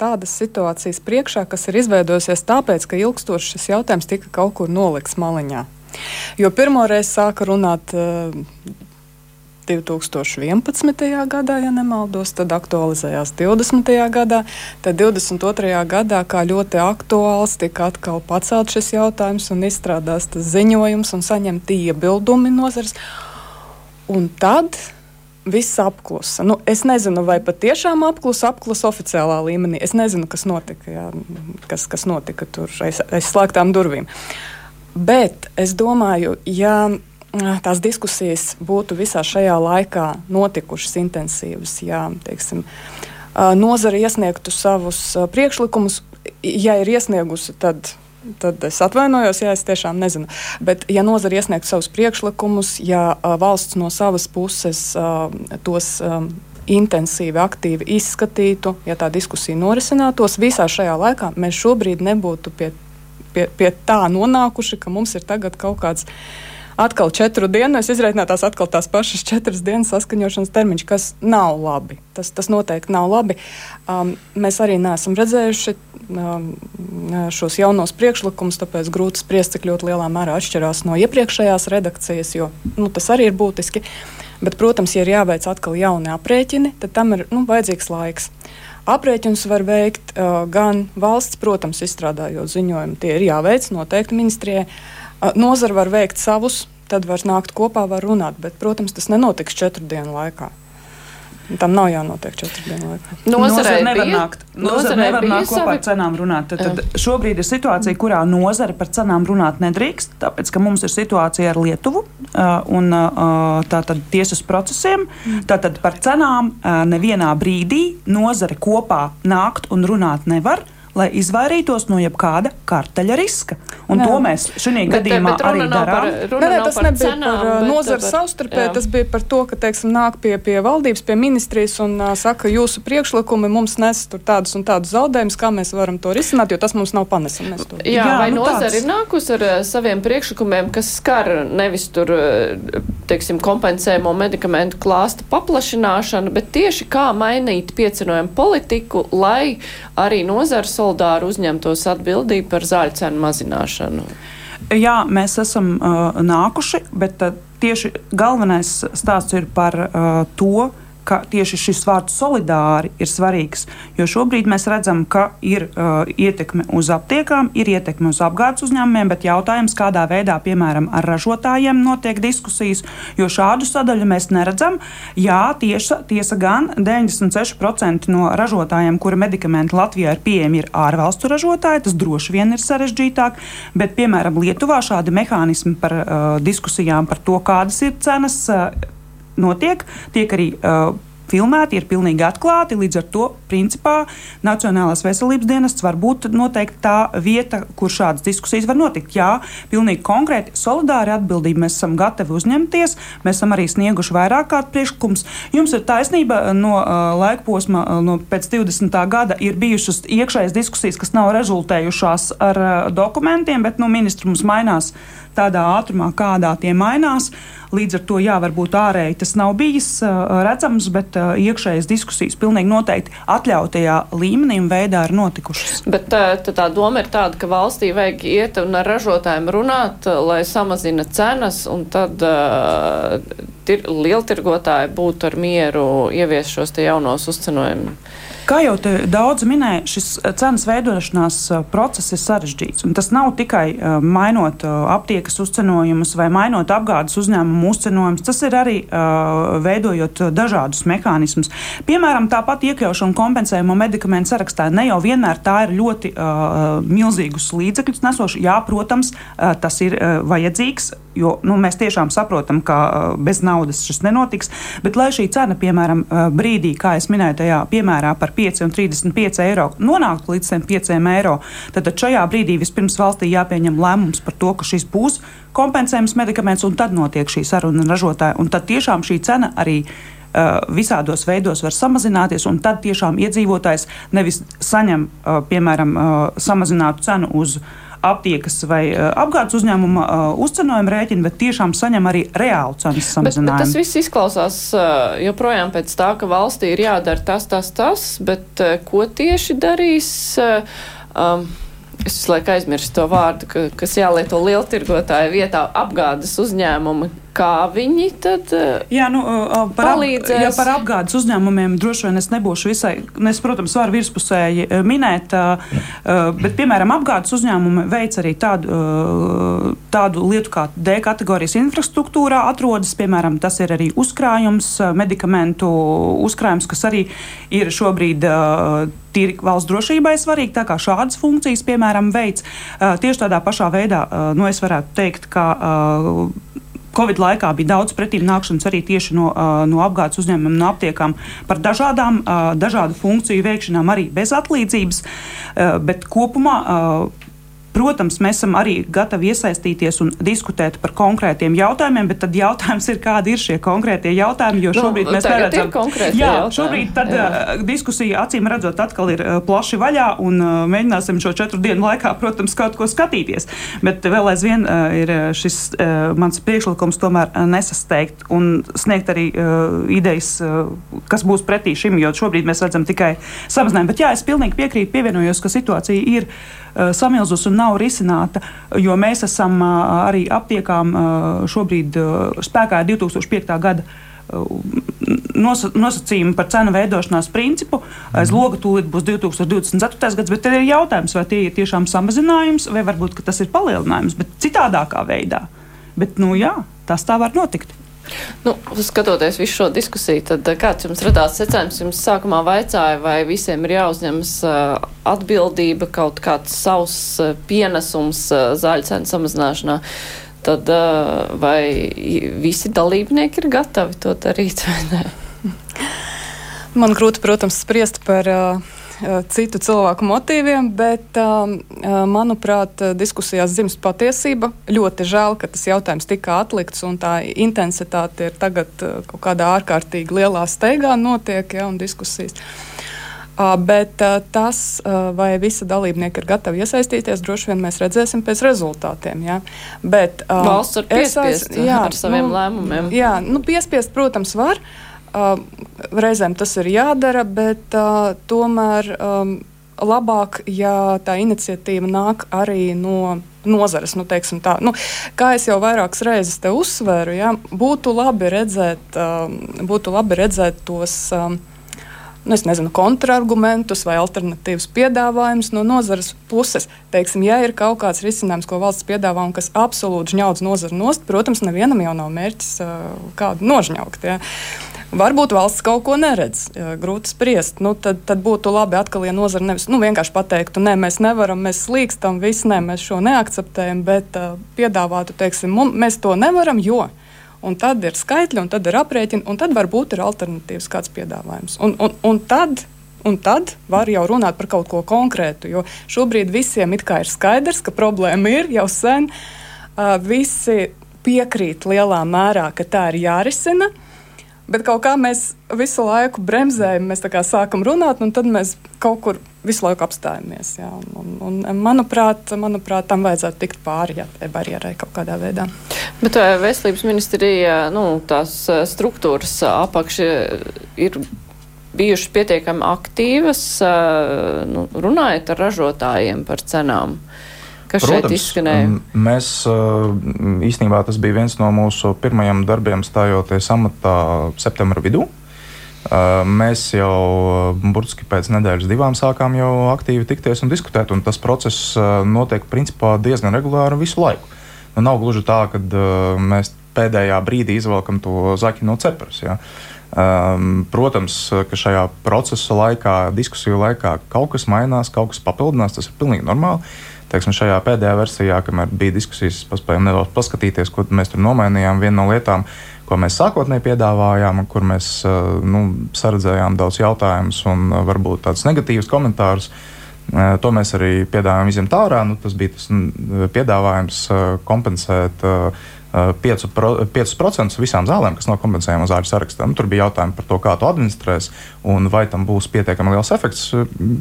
S4: tādas situācijas priekšā, kas ir izveidojusies tāpēc, ka ilgstoši šis jautājums tika kaut kur nolikts maliņā. Jo pirmoreiz sāka runāt uh, 2011. gadā, ja nemaldos, tad aktualizējās 20. gadā. Tad 22. gadā, kā ļoti aktuāls, tika atkal pacelt šis jautājums un izstrādās tas ziņojums un saņemti iebildumi nozars. Un tad viss apklusa. Nu, es nezinu, vai patiešām apklusa, apklusa oficiālā līmenī. Es nezinu, kas notika, jā, kas, kas notika tur aiz, aiz slēgtām durvīm. Bet es domāju, ja tās diskusijas būtu visā šajā laikā notikušas intensīvas, ja teiksim, nozara iesniegtu savus priekšlikumus, ja ir iesniegusi, tad tad es atvainojos, ja es tiešām nezinu. Bet, ja nozara iesniegtu savus priekšlikumus, ja valsts no savas puses tos intensīvi, aktīvi izskatītu, ja tā diskusija norisinātos, visā šajā laikā mēs šobrīd nebūtu pie, pie, pie tā nonākuši, ka mums ir tagad kaut kāds atkal četru dienu, es izreikināju tās atkal tās pašas četras dienas saskaņošanas termiņš, kas nav labi. Tas, tas noteikti nav labi. Um, mēs arī neesam redzējuši um, šos jaunos priekšlikumus, tāpēc grūti spriest, cik ļoti lielā mērā atšķirās no iepriekšējās redakcijas, jo nu, tas arī ir būtiski. Bet, protams, ja ir jāveic atkal jauni aprēķini, tad tam ir nu, vajadzīgs laiks. Aprēķinus var veikt uh, gan valsts, protams, izstrādājot ziņojumu. Tie ir jāveic noteikti ministrijai. Nozara var veikt savus, tad var nākt kopā, var runāt, bet, protams, tas nenotiks četru dienu laikā. Tam nav jānotiek četru dienu laikā.
S5: Nozare nevar nākt, nozare nevar nākt kopā savi... ar cenām runāt. Tad, tad šobrīd ir situācija, kurā nozare par cenām runāt nedrīkst, tāpēc, ka mums ir situācija ar Lietuvu un tātad tiesas procesiem. Tātad par cenām nevienā brīdī nozare kopā nākt un runāt nevar lai izvairītos no jebkāda karteļa riska. Un
S4: Nē.
S5: to mēs šajā gadījumā
S2: bet runa
S5: arī
S2: par-
S5: darām.
S2: runa
S4: Nē, nē, tas
S2: par
S4: nebija
S2: cenām,
S4: par
S2: bet
S4: nozares
S2: par-
S4: savstarpēji.
S2: jā.
S4: Tas bija par to, ka teiksim, nāk pie, pie valdības, pie ministrijas un uh, saka, jūsu priekšlikumi mums nes tur tādus un tādus zaudējumus, kā mēs varam to risināt, jo tas mums nav to-
S2: Jā,
S5: Jā,
S2: vai
S5: nu
S2: nozara ir nākusi ar uh, saviem priekšlikumiem, kas skar nevis tur, uh, teiksim, kompensējumu medikamentu klāsta paplašināšanu, bet tieši kā mainīt piecinojumu politiku, lai arī nozara solidāri uzņemtos atbildību par zāļu cenu mazināšanu?
S5: Jā, mēs esam uh, nākuši, bet uh, tieši galvenais stāsts ir par uh, to, ka tieši šis vārds solidāri ir svarīgs. Jo šobrīd mēs redzam, ka ir uh, ietekme uz aptiekām, ir ietekme uz apgādes uzņēmumiem, bet jautājums, kādā veidā, piemēram, ar ražotājiem notiek diskusijas, jo šādu sadaļu mēs neredzam. Jā, tiesa, tiesa gan 96% no ražotājiem, kuri medikamenti Latvijā ir pieejami, ir ārvalstu ražotāji. Tas droši vien ir sarežģītāk, bet, piemēram, Lietuvā šādi mehānismi par uh, diskusijām par to, kādas ir cenas. Uh, notiek, tiek arī uh, filmēti, ir pilnīgi atklāti. Līdz ar to, principā, Nacionālās veselības dienests var būt noteikti tā vieta, kur šādas diskusijas var notikt. Jā, pilnīgi konkrēti, solidāri atbildību mēs esam gatavi uzņemties. Mēs esam arī snieguši vairāk kārt priekšlikums. Jums ir taisnība, no uh, laika posma, uh, no pēc 20. gada ir bijušas iekšējas diskusijas, kas nav rezultējušās ar uh, dokumentiem, bet nu, ministri mums mainās tādā ātrumā, kādā tie mainās. Līdz ar to, jā, varbūt ārēji tas nav bijis uh, redzams, bet uh, iekšējas diskusijas pilnīgi noteikti atļautajā līmenī un veidā ir notikušas.
S2: Bet tā, tā, tā doma ir tāda, ka valstī vajag iet un ar ražotājiem runāt, lai samazina cenas, un tad uh, tir, lieltirgotāji būtu ar mieru ievies šos jaunos uzcenojumus.
S5: Kā jau daudz minēja, šis eh, cenas veidošanās eh, process ir sarežģīts. Tas nav tikai uh, mainot aptiekas uzcenojumus vai mainot apgādes uzņēmumu uzcenojumus, tas ir arī veidojot dažādus mehānismus. Piemēram, tāpat iekļaušana kompensējumu medikamentu sarakstā ne jau vienmēr tā ir ļoti milzīgus līdzekļus nesoša. Jā, protams, tas ir vajadzīgs. Jo nu, mēs tiešām saprotam, ka uh, bez naudas šis nenotiks. Bet, lai šī cena, piemēram, uh, brīdī, kā jau minēju, tajā piemērā par 5 un 35 eiro nonāktu līdz 5 eiro, tad, tad šajā brīdī vispirms valstī jāpieņem lēmums par to, ka šis būs kompensējums medikaments, un tad notiek šī saruna ar ražotāju. Un tad tiešām šī cena arī uh, visādos veidos var samazināties, un tad tiešām iedzīvotājs nevis saņem, piemēram, samazinātu cenu uz aptiekas vai uh, apgādes uzņēmuma uh, uzcenojuma rēķinu, bet tiešām saņem arī reālu cenas
S2: Bet, bet
S5: samazinājumu.
S2: tas viss izklausās uh, joprojām pēc tā, ka valstī ir jādara tas, tas, tas, bet ko tieši darīs? Um, Es visu laiku aizmirstu to vārdu, ka, kas jālieto lieltirgotāju vietā apgādes uzņēmumi. Kā viņi tad uh,
S5: Jā, nu, uh, par, ap,
S2: Palīdzēs.
S5: jā, par apgādes uzņēmumiem droši vien es nebūšu visai, nu, es, protams, varu virspusēji minēt, bet, piemēram, apgādes uzņēmumi veic arī tādu, tādu lietu kā D kategorijas infrastruktūrā atrodas, piemēram, tas ir arī uzkrājums, medikamentu uzkrājums, kas arī ir šobrīd tīri valsts drošībai svarīgi, tā kā šādas funkcijas, piemēram, veids. Tieši tādā pašā veidā, nu, es varētu teikt, ka Covid laikā bija daudz pretīm nākšanas arī tieši no, no apgādes uzņēmumiem, no aptiekām par dažādām, dažādu funkciju veikšanām, arī bez atlīdzības. Bet kopumā, protams, mēs esam arī gatavi iesaistīties un diskutēt par konkrētiem jautājumiem, bet tad jautājums ir, kādi ir šie konkrētie jautājumi, jo
S2: Nu,
S5: šobrīd mēs
S2: tagad
S5: neredzam.
S2: ir konkrētie
S5: Jā,
S2: jautājumi.
S5: šobrīd tad,
S2: Jā.
S5: uh, diskusija acīm redzot atkal ir uh, plaši vaļā un uh, mēģināsim šo četru dienu laikā, protams, kaut ko skatīties. Bet vēl aizvien ir šis mans priekšlikums tomēr nesasteigt un sniegt arī idejas, kas būs pretī šim, jo šobrīd mēs redzam tikai samazinājumu. Bet jā, es pilnīgi piekrītu, pievienojos, ka situācija ir samilzus un nav risināta, jo mēs esam arī aptiekām šobrīd spēkā ir 2005. gada nosa, nosacījumi par cenu veidošanās principu. Aiz loga tūlīt būs 2024. gads, bet tad ir jautājums, vai tie ir tiešām samazinājums, vai varbūt tas ir palielinājums, bet citādākā veidā. Bet, nu, jā, tas tā var notikt.
S2: Nu, skatoties visu šo diskusiju, tad eh, kāds jums radās secinājums? Jums sākumā vaicāja, vai visiem ir jāuzņemas uh, atbildība, kaut kāds savs uh, pienesums zāļu cenu samazināšanā. Tad vai visi dalībnieki ir gatavi to darīt vai nē?
S4: Man grūti, protams, spriest par uh, citu cilvēku motīviem, bet, manuprāt, diskusijās dzimst patiesība. Ļoti žēl, ka tas jautājums tika atlikts un tā intensitāte ir tagad kaut kādā ārkārtīgi lielā steigā notiek, ja, un diskusijas. Bet tas, vai visi dalībnieki ir gatavi iesaistīties, droši vien mēs redzēsim pēc rezultātiem. Ja. Bet,
S2: Valsts var piespiest es, jā, ar saviem nu, lēmumiem.
S4: Jā, nu, piespiest, protams, var. Uh, reizēm tas ir jādara, bet uh, tomēr um, labāk, ja tā iniciatīva nāk arī no nozares. Nu, nu, kā jau vairākas reizes te uzsvēru, ja, būtu, labi redzēt, um, būtu labi redzēt tos. Um, nu, nezinu, kontrargumentus vai alternatīvas piedāvājumus no nozares puses. Teiksim, ja ir kaut kāds risinājums, ko valsts piedāvā un kas absolūti žņauds nozari nost, protams, nevienam jau nav mērķis uh, kādu nožņaukt. Ja. Varbūt valsts kaut ko neredz, grūti spriest. Nu, tad, tad būtu labi atkal, ja nozara nevis nu, vienkārši pateiktu, nē, mēs nevaram, mēs slīkstam, viss, nē, mēs šo neakceptējam, bet uh, piedāvātu, teiksim, mums, mēs to nevaram, jo. Un tad ir skaitļi, un tad ir aprēķini, un tad varbūt ir alternatīvs kāds piedāvājums. Un, un, un tad Un tad var jau runāt par kaut ko konkrētu. Jo šobrīd visiem ir skaidrs, ka problēma ir jau sen. Uh, visi piekrīt lielā mērā, ka tā ir jārisina. Uh, Bet kaut kā mēs visu laiku bremzējam, mēs sākam runāt, un tad mēs kaut kur visu laiku apstājamies. Jā, un, un, manuprāt, manuprāt, tam vajadzētu tikt pāri jā, barjerai kaut kādā veidā.
S2: Bet vai veselības ministrija, nu, tās struktūras apakši ir bijušas pietiekami aktīvas, nu, runājot ar ražotājiem par cenām? Kas Protams, šeit izskanēja?
S3: Mēs īstenībā tas bija viens no mūsu pirmajiem darbiem stājoties amatā septembra vidū. Mēs jau burtiski pēc nedēļas divām sākām jau aktīvi tikties un diskutēt, un tas process notiek principā diezgan regulāri visu laiku. Nu, nav gluži tā, ka mēs pēdējā brīdī izvelkam to zaķi no cepures. Ja. Um, protams, ka šajā procesa laikā, diskusiju laikā kaut kas mainās, kaut kas papildinās, tas ir pilnīgi normāli. Teiksim, šajā pēdējā versijā, kamēr bija diskusijas, paspējām nedaudz paskatīties, ko mēs tur nomainījām. Viena no lietām, ko mēs sākotnēji piedāvājām, kur mēs uh, nu, saredzējām daudz jautājumus un uh, varbūt tādus negatīvus komentārus. Uh, to mēs arī piedāvājām izņemt ārā. Nu, tas bija tas piedāvājums kompensēt 5%, 5 visām zālēm, kas nav kompensējama zāļu sarakstā. Nu, tur bija jautājumi par to, kā to administrēs un vai tam būs pietiekami liels efekts.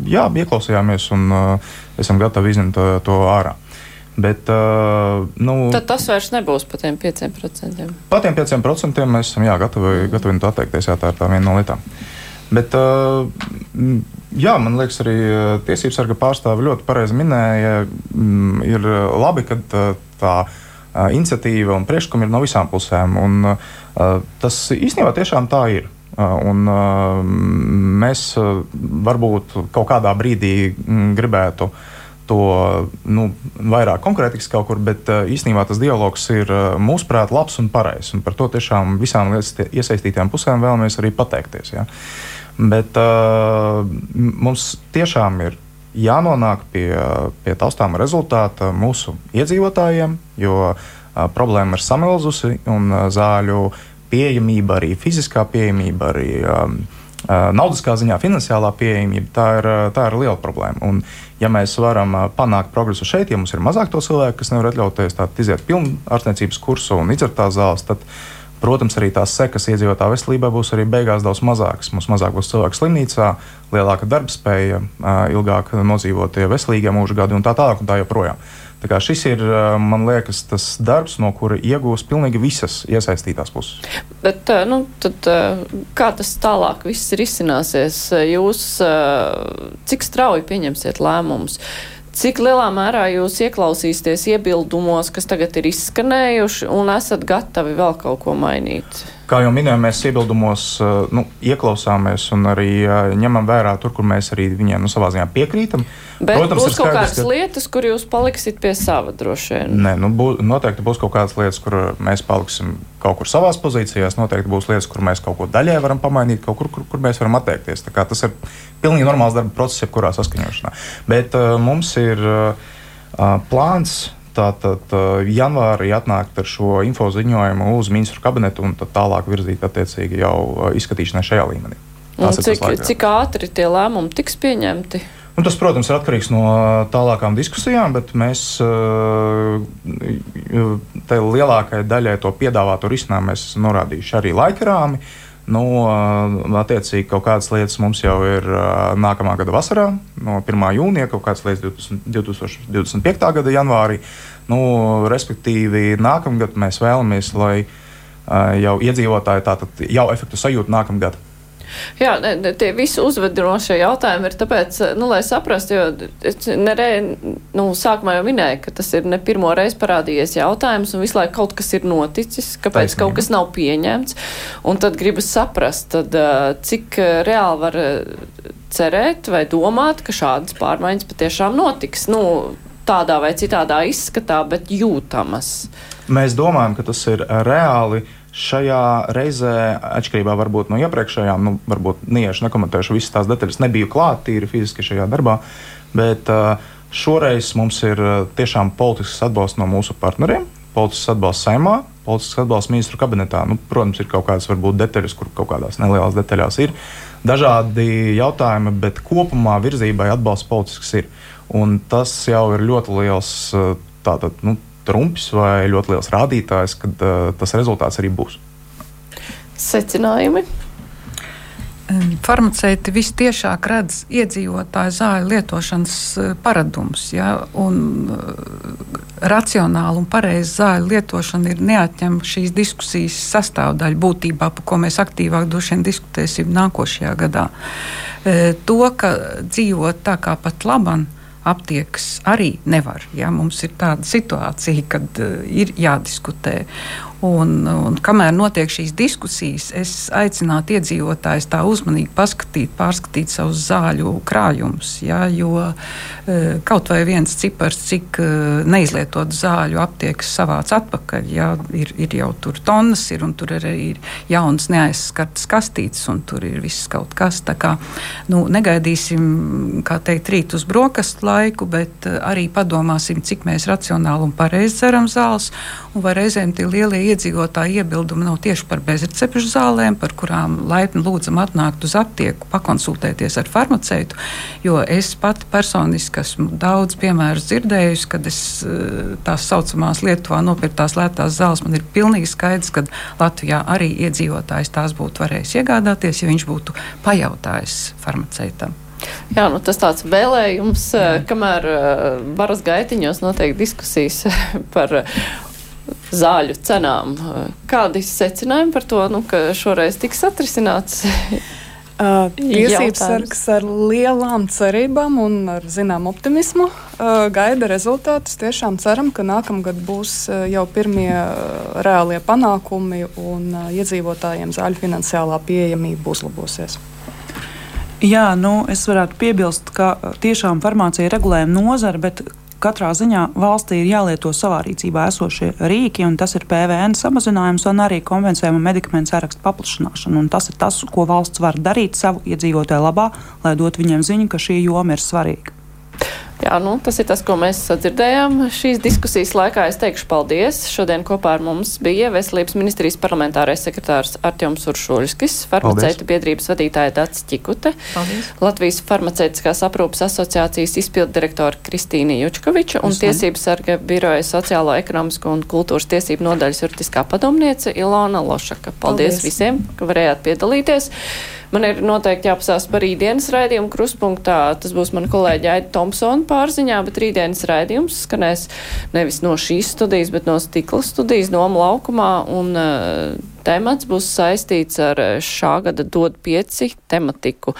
S3: Jā, ieklausījāmies un uh, esam gatavi izņemt to, ārā. Bet, nu,
S2: Tad tas vairs nebūs par tiem 5%.
S3: Par tiem 5% mēs esam jā, gatavi, gatavi no tā atteikties. Jā, tā ir tā viena no lietām. Bet, jā, man liekas, arī tiesību sarga pārstāve ļoti pareizi minēja, mm, ir labi, ka tā iniciatīva un priekšlikumi ir no visām pusēm. Un, tas īstenībā tiešām tā ir. Un, mēs varbūt kaut kādā brīdī gribētu to nu, vairāk konkrētiski kaut kur, bet īstenībā tas dialogs ir mūsuprāt labs un pareizs. Par to tiešām visām iesaistītajām pusēm vēlamies arī pateikties. Ja. Bet uh, mums tiešām ir jānonāk pie, pie taustāma rezultāta mūsu iedzīvotājiem, jo problēma ir samilzusi un zāļu pieejamība, arī fiziskā pieejamība, arī a, naudiskā ziņā, finansiālā pieejamība, tā ir, tā ir liela problēma. Un, ja mēs varam panākt progresu šeit, ja mums ir mazāk to cilvēku, kas nevar atļauties tādu iziet pilnu ārstniecības kursu un izdzert tās zāles, tad Protams, arī tās sekas iedzīvotāju veselībā būs arī beigās daudz mazākas. Mums mazāk būs cilvēku slimnīcā, lielāka darbspēja, ilgāk nodzīvotie veselīgie mūža gadi un tā tālāk un tā joprojām. Tā kā šis ir, man liekas, tas darbs, no kura iegūs pilnīgi visas iesaistītās puses.
S2: Bet, nu, tad, kā tas tālāk viss risināsies? Jūs cik strauji pieņemsiet lēmumus? Cik lielā mērā jūs ieklausīsieties iebildumos, kas tagad ir izskanējuši, un esat gatavi vēl kaut ko mainīt?
S3: Kā jau minēju, mēs iebildumos eh, nu, ieklausāmies un arī eh, ņemam vērā tur, kur mēs arī viņiem nu, savā ziņā piekrītam.
S2: Bet Protams, būs kaut kādas ka... lietas, kur jūs paliksit pie sava droši vien.
S3: Nē, nu, bū, noteikti būs kaut kādas lietas, kur mēs paliksim kaut kur savās pozīcijās. Noteikti būs lietas, kur mēs kaut ko daļai varam pamainīt, kaut kur, kur, kur mēs varam atteikties. Tas ir pilnīgi normāls darba process, jebkurā saskaņošanā. Bet uh, mums ir uh, plāns Tātad janvārī atnākt ar šo info ziņojumu uz ministru kabinetu un tālāk virzīt attiecīgi jau izskatīšanai šajā līmenī.
S2: Cik, cik ātri tie lēmumi tiks pieņemti?
S3: Un tas, protams, ir atkarīgs no tālākām diskusijām, bet mēs lielākajai daļai to piedāvāto risinājumu norādījuši arī laikrāmi. Nu, attiecīgi, kaut kādas lietas mums jau ir nākamā gada vasarā, no 1. jūnija, kaut kādas lietas 20, 2025. gada janvārī. Nu, respektīvi, nākamgad mēs vēlamies, lai jau iedzīvotāji tātad jau efektu sajūtu nākamgad.
S2: Jā, ne, ne, tie visi uzvedinošie jautājumi ir tāpēc, nu, lai saprastu, jo es nerē, nu, sākumā jau minēju, ka tas ir ne pirmo reizi parādījies jautājums un visu laiku kaut kas ir noticis, kāpēc Taisnība. kaut kas nav pieņemts. Un tad gribas saprast, tad, cik reāli var cerēt vai domāt, ka šādas pārmaiņas patiešām notiks. Nu, tādā vai citādā izskatā, bet jūtamas.
S3: Mēs domājam, ka tas ir reāli šajā reizē, atšķirībā no iepriekšējām, nu, varbūt neiešu, nekomentēšu visas tās detaļas, nebiju klāt tīri fiziski šajā darbā, bet uh, šoreiz mums ir uh, tiešām politisks atbalsts no mūsu partneriem, politisks atbalsts saimā, politisks atbalsts ministru kabinetā. Nu, protams, ir kaut kādas varbūt detaļas, kur kaut kādās nelielās detaļās ir dažādi jautājumi, bet kopumā virzībai atbalsts politisks ir. Un tas jau ir ļoti liels uh, tātad, nu, trumpis vai ļoti liels rādītājs, kad uh, tas rezultāts arī būs.
S2: Secinājumi.
S6: Farmaceiti visciešāk redz iedzīvotāju zāļu lietošanas eh, paradumus. Ja, un, uh, racionāla un pareiza zāļu lietošana ir neatņemama šīs diskusijas sastāvdaļa būtībā, par ko mēs aktīvāk droši vien diskutēsim nākošajā gadā. To, ka dzīvot tā kā pat labam, aptiekas arī nevar. Ja? Mums ir tāda situācija, kad uh, ir jādiskutē. Un, un kamēr notiek šīs diskusijas, es aicinātu iedzīvotājus tā uzmanīgi paskatīt, pārskatīt savus zāļu krājumus. Ja, jo e, kaut vai viens cipars, cik e, neizlietotu zāļu aptiekas savāc atpakaļ, ja, ir, ir jau tur tonnas, ir, un tur arī ir jaunas neaizskartas kastītes, un tur ir viss kaut kas. Kā nu, negaidīsim, kā teikt, rīt uz brokastu laiku, bet e, arī padomāsim, cik mēs racionāli un pareizi ceram zāles, un vai reizēm tie lielie iedzīvotāju iebildumi nav tieši par bezrecepšu zālēm, par kurām laipni lūdzam atnākt uz aptieku, pakonsultēties ar farmaceitu. Jo es pati personiski esmu daudz piemēru dzirdējusi, kad es eh, tās saucamās Lietuvā nopirktās lētās zāles. Man ir pilnīgi skaidrs, ka Latvijā arī iedzīvotājs tās būtu varējis iegādāties, ja viņš būtu pajautājis farmaceitam.
S2: Jā, nu tas tāds vēlējums, Jā. Eh, kamēr varas gaitiņos notiek diskusijas par zāļu cenām. Kādi secinājumi par to, nu, ka šoreiz tiks atrisināts?
S4: Uh, tiesības sargs ar lielām cerībām un ar zinām optimismu uh, gaida rezultātus. Tiešām ceram, ka nākamgad būs uh, jau pirmie uh, reālie panākumi un uh, iedzīvotājiem zāļu finansiālā pieejamība uzlabosies.
S5: Jā, nu, es varētu piebilst, ka tiešām farmācija regulējuma nozara, bet katrā ziņā valstī ir jālieto savā rīcībā esošie rīki, un tas ir PVN samazinājums un arī konvencējuma medikamentu sarakstu paplašināšana. Un tas ir tas, ko valsts var darīt savu iedzīvotāju labā, lai dotu viņiem ziņu, ka šī joma ir svarīga.
S2: Jā, nu, tas ir tas, ko mēs sadzirdējām šīs diskusijas laikā. Es teikšu paldies. Šodien kopā ar mums bija Veselības ministrijas parlamentārais sekretārs Artjoms Uršuļskis, farmaceita biedrības vadītāja Dats Čikute, paldies. Latvijas farmaceitiskās aprūpas asociācijas izpildu direktora Kristīna Jučkoviča un Tiesības sarga biroja sociālo, ekonomisko un kultūras tiesību nodaļas juridiskā padomniece Ilona Lošaka. Paldies, paldies. visiem, ka varējāt piedalīties. Man ir noteikti jāpasās par rītdienas raidījumu kruspunktā. Tas būs mana kolēģa Aida Thompsona pārziņā, bet rītdienas raidījums skanēs nevis no šīs studijas, bet no stikla studijas Doma laukumā. Un, uh, temats būs saistīts ar šā gada dod pieci tematiku.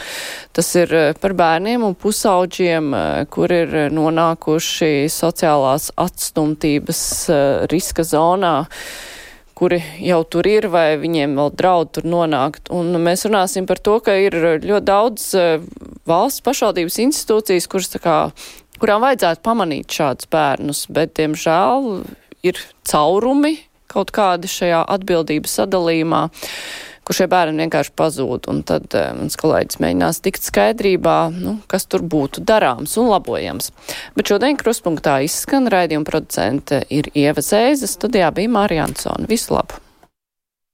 S2: Tas ir par bērniem un pusauģiem, kur ir nonākuši sociālās atstumtības riska zonā kuri jau tur ir, vai viņiem vēl draud tur nonākt. Un mēs runāsim par to, ka ir ļoti daudz eh, valsts pašvaldības institūcijas, kuras tā kā, kurām vajadzētu pamanīt šādus bērnus, bet, diemžēl, ir caurumi kaut kādi šajā atbildības sadalījumā kur šie bērni vienkārši pazūd. Un tad uh, mans kolēģis mēģinās tikt skaidrībā, nu, kas tur būtu darāms un labojams. Bet šodien kruspunktā izskan raidījuma producente ir Ieva Zēza, studijā bija Mārija Ansona. Visu labu!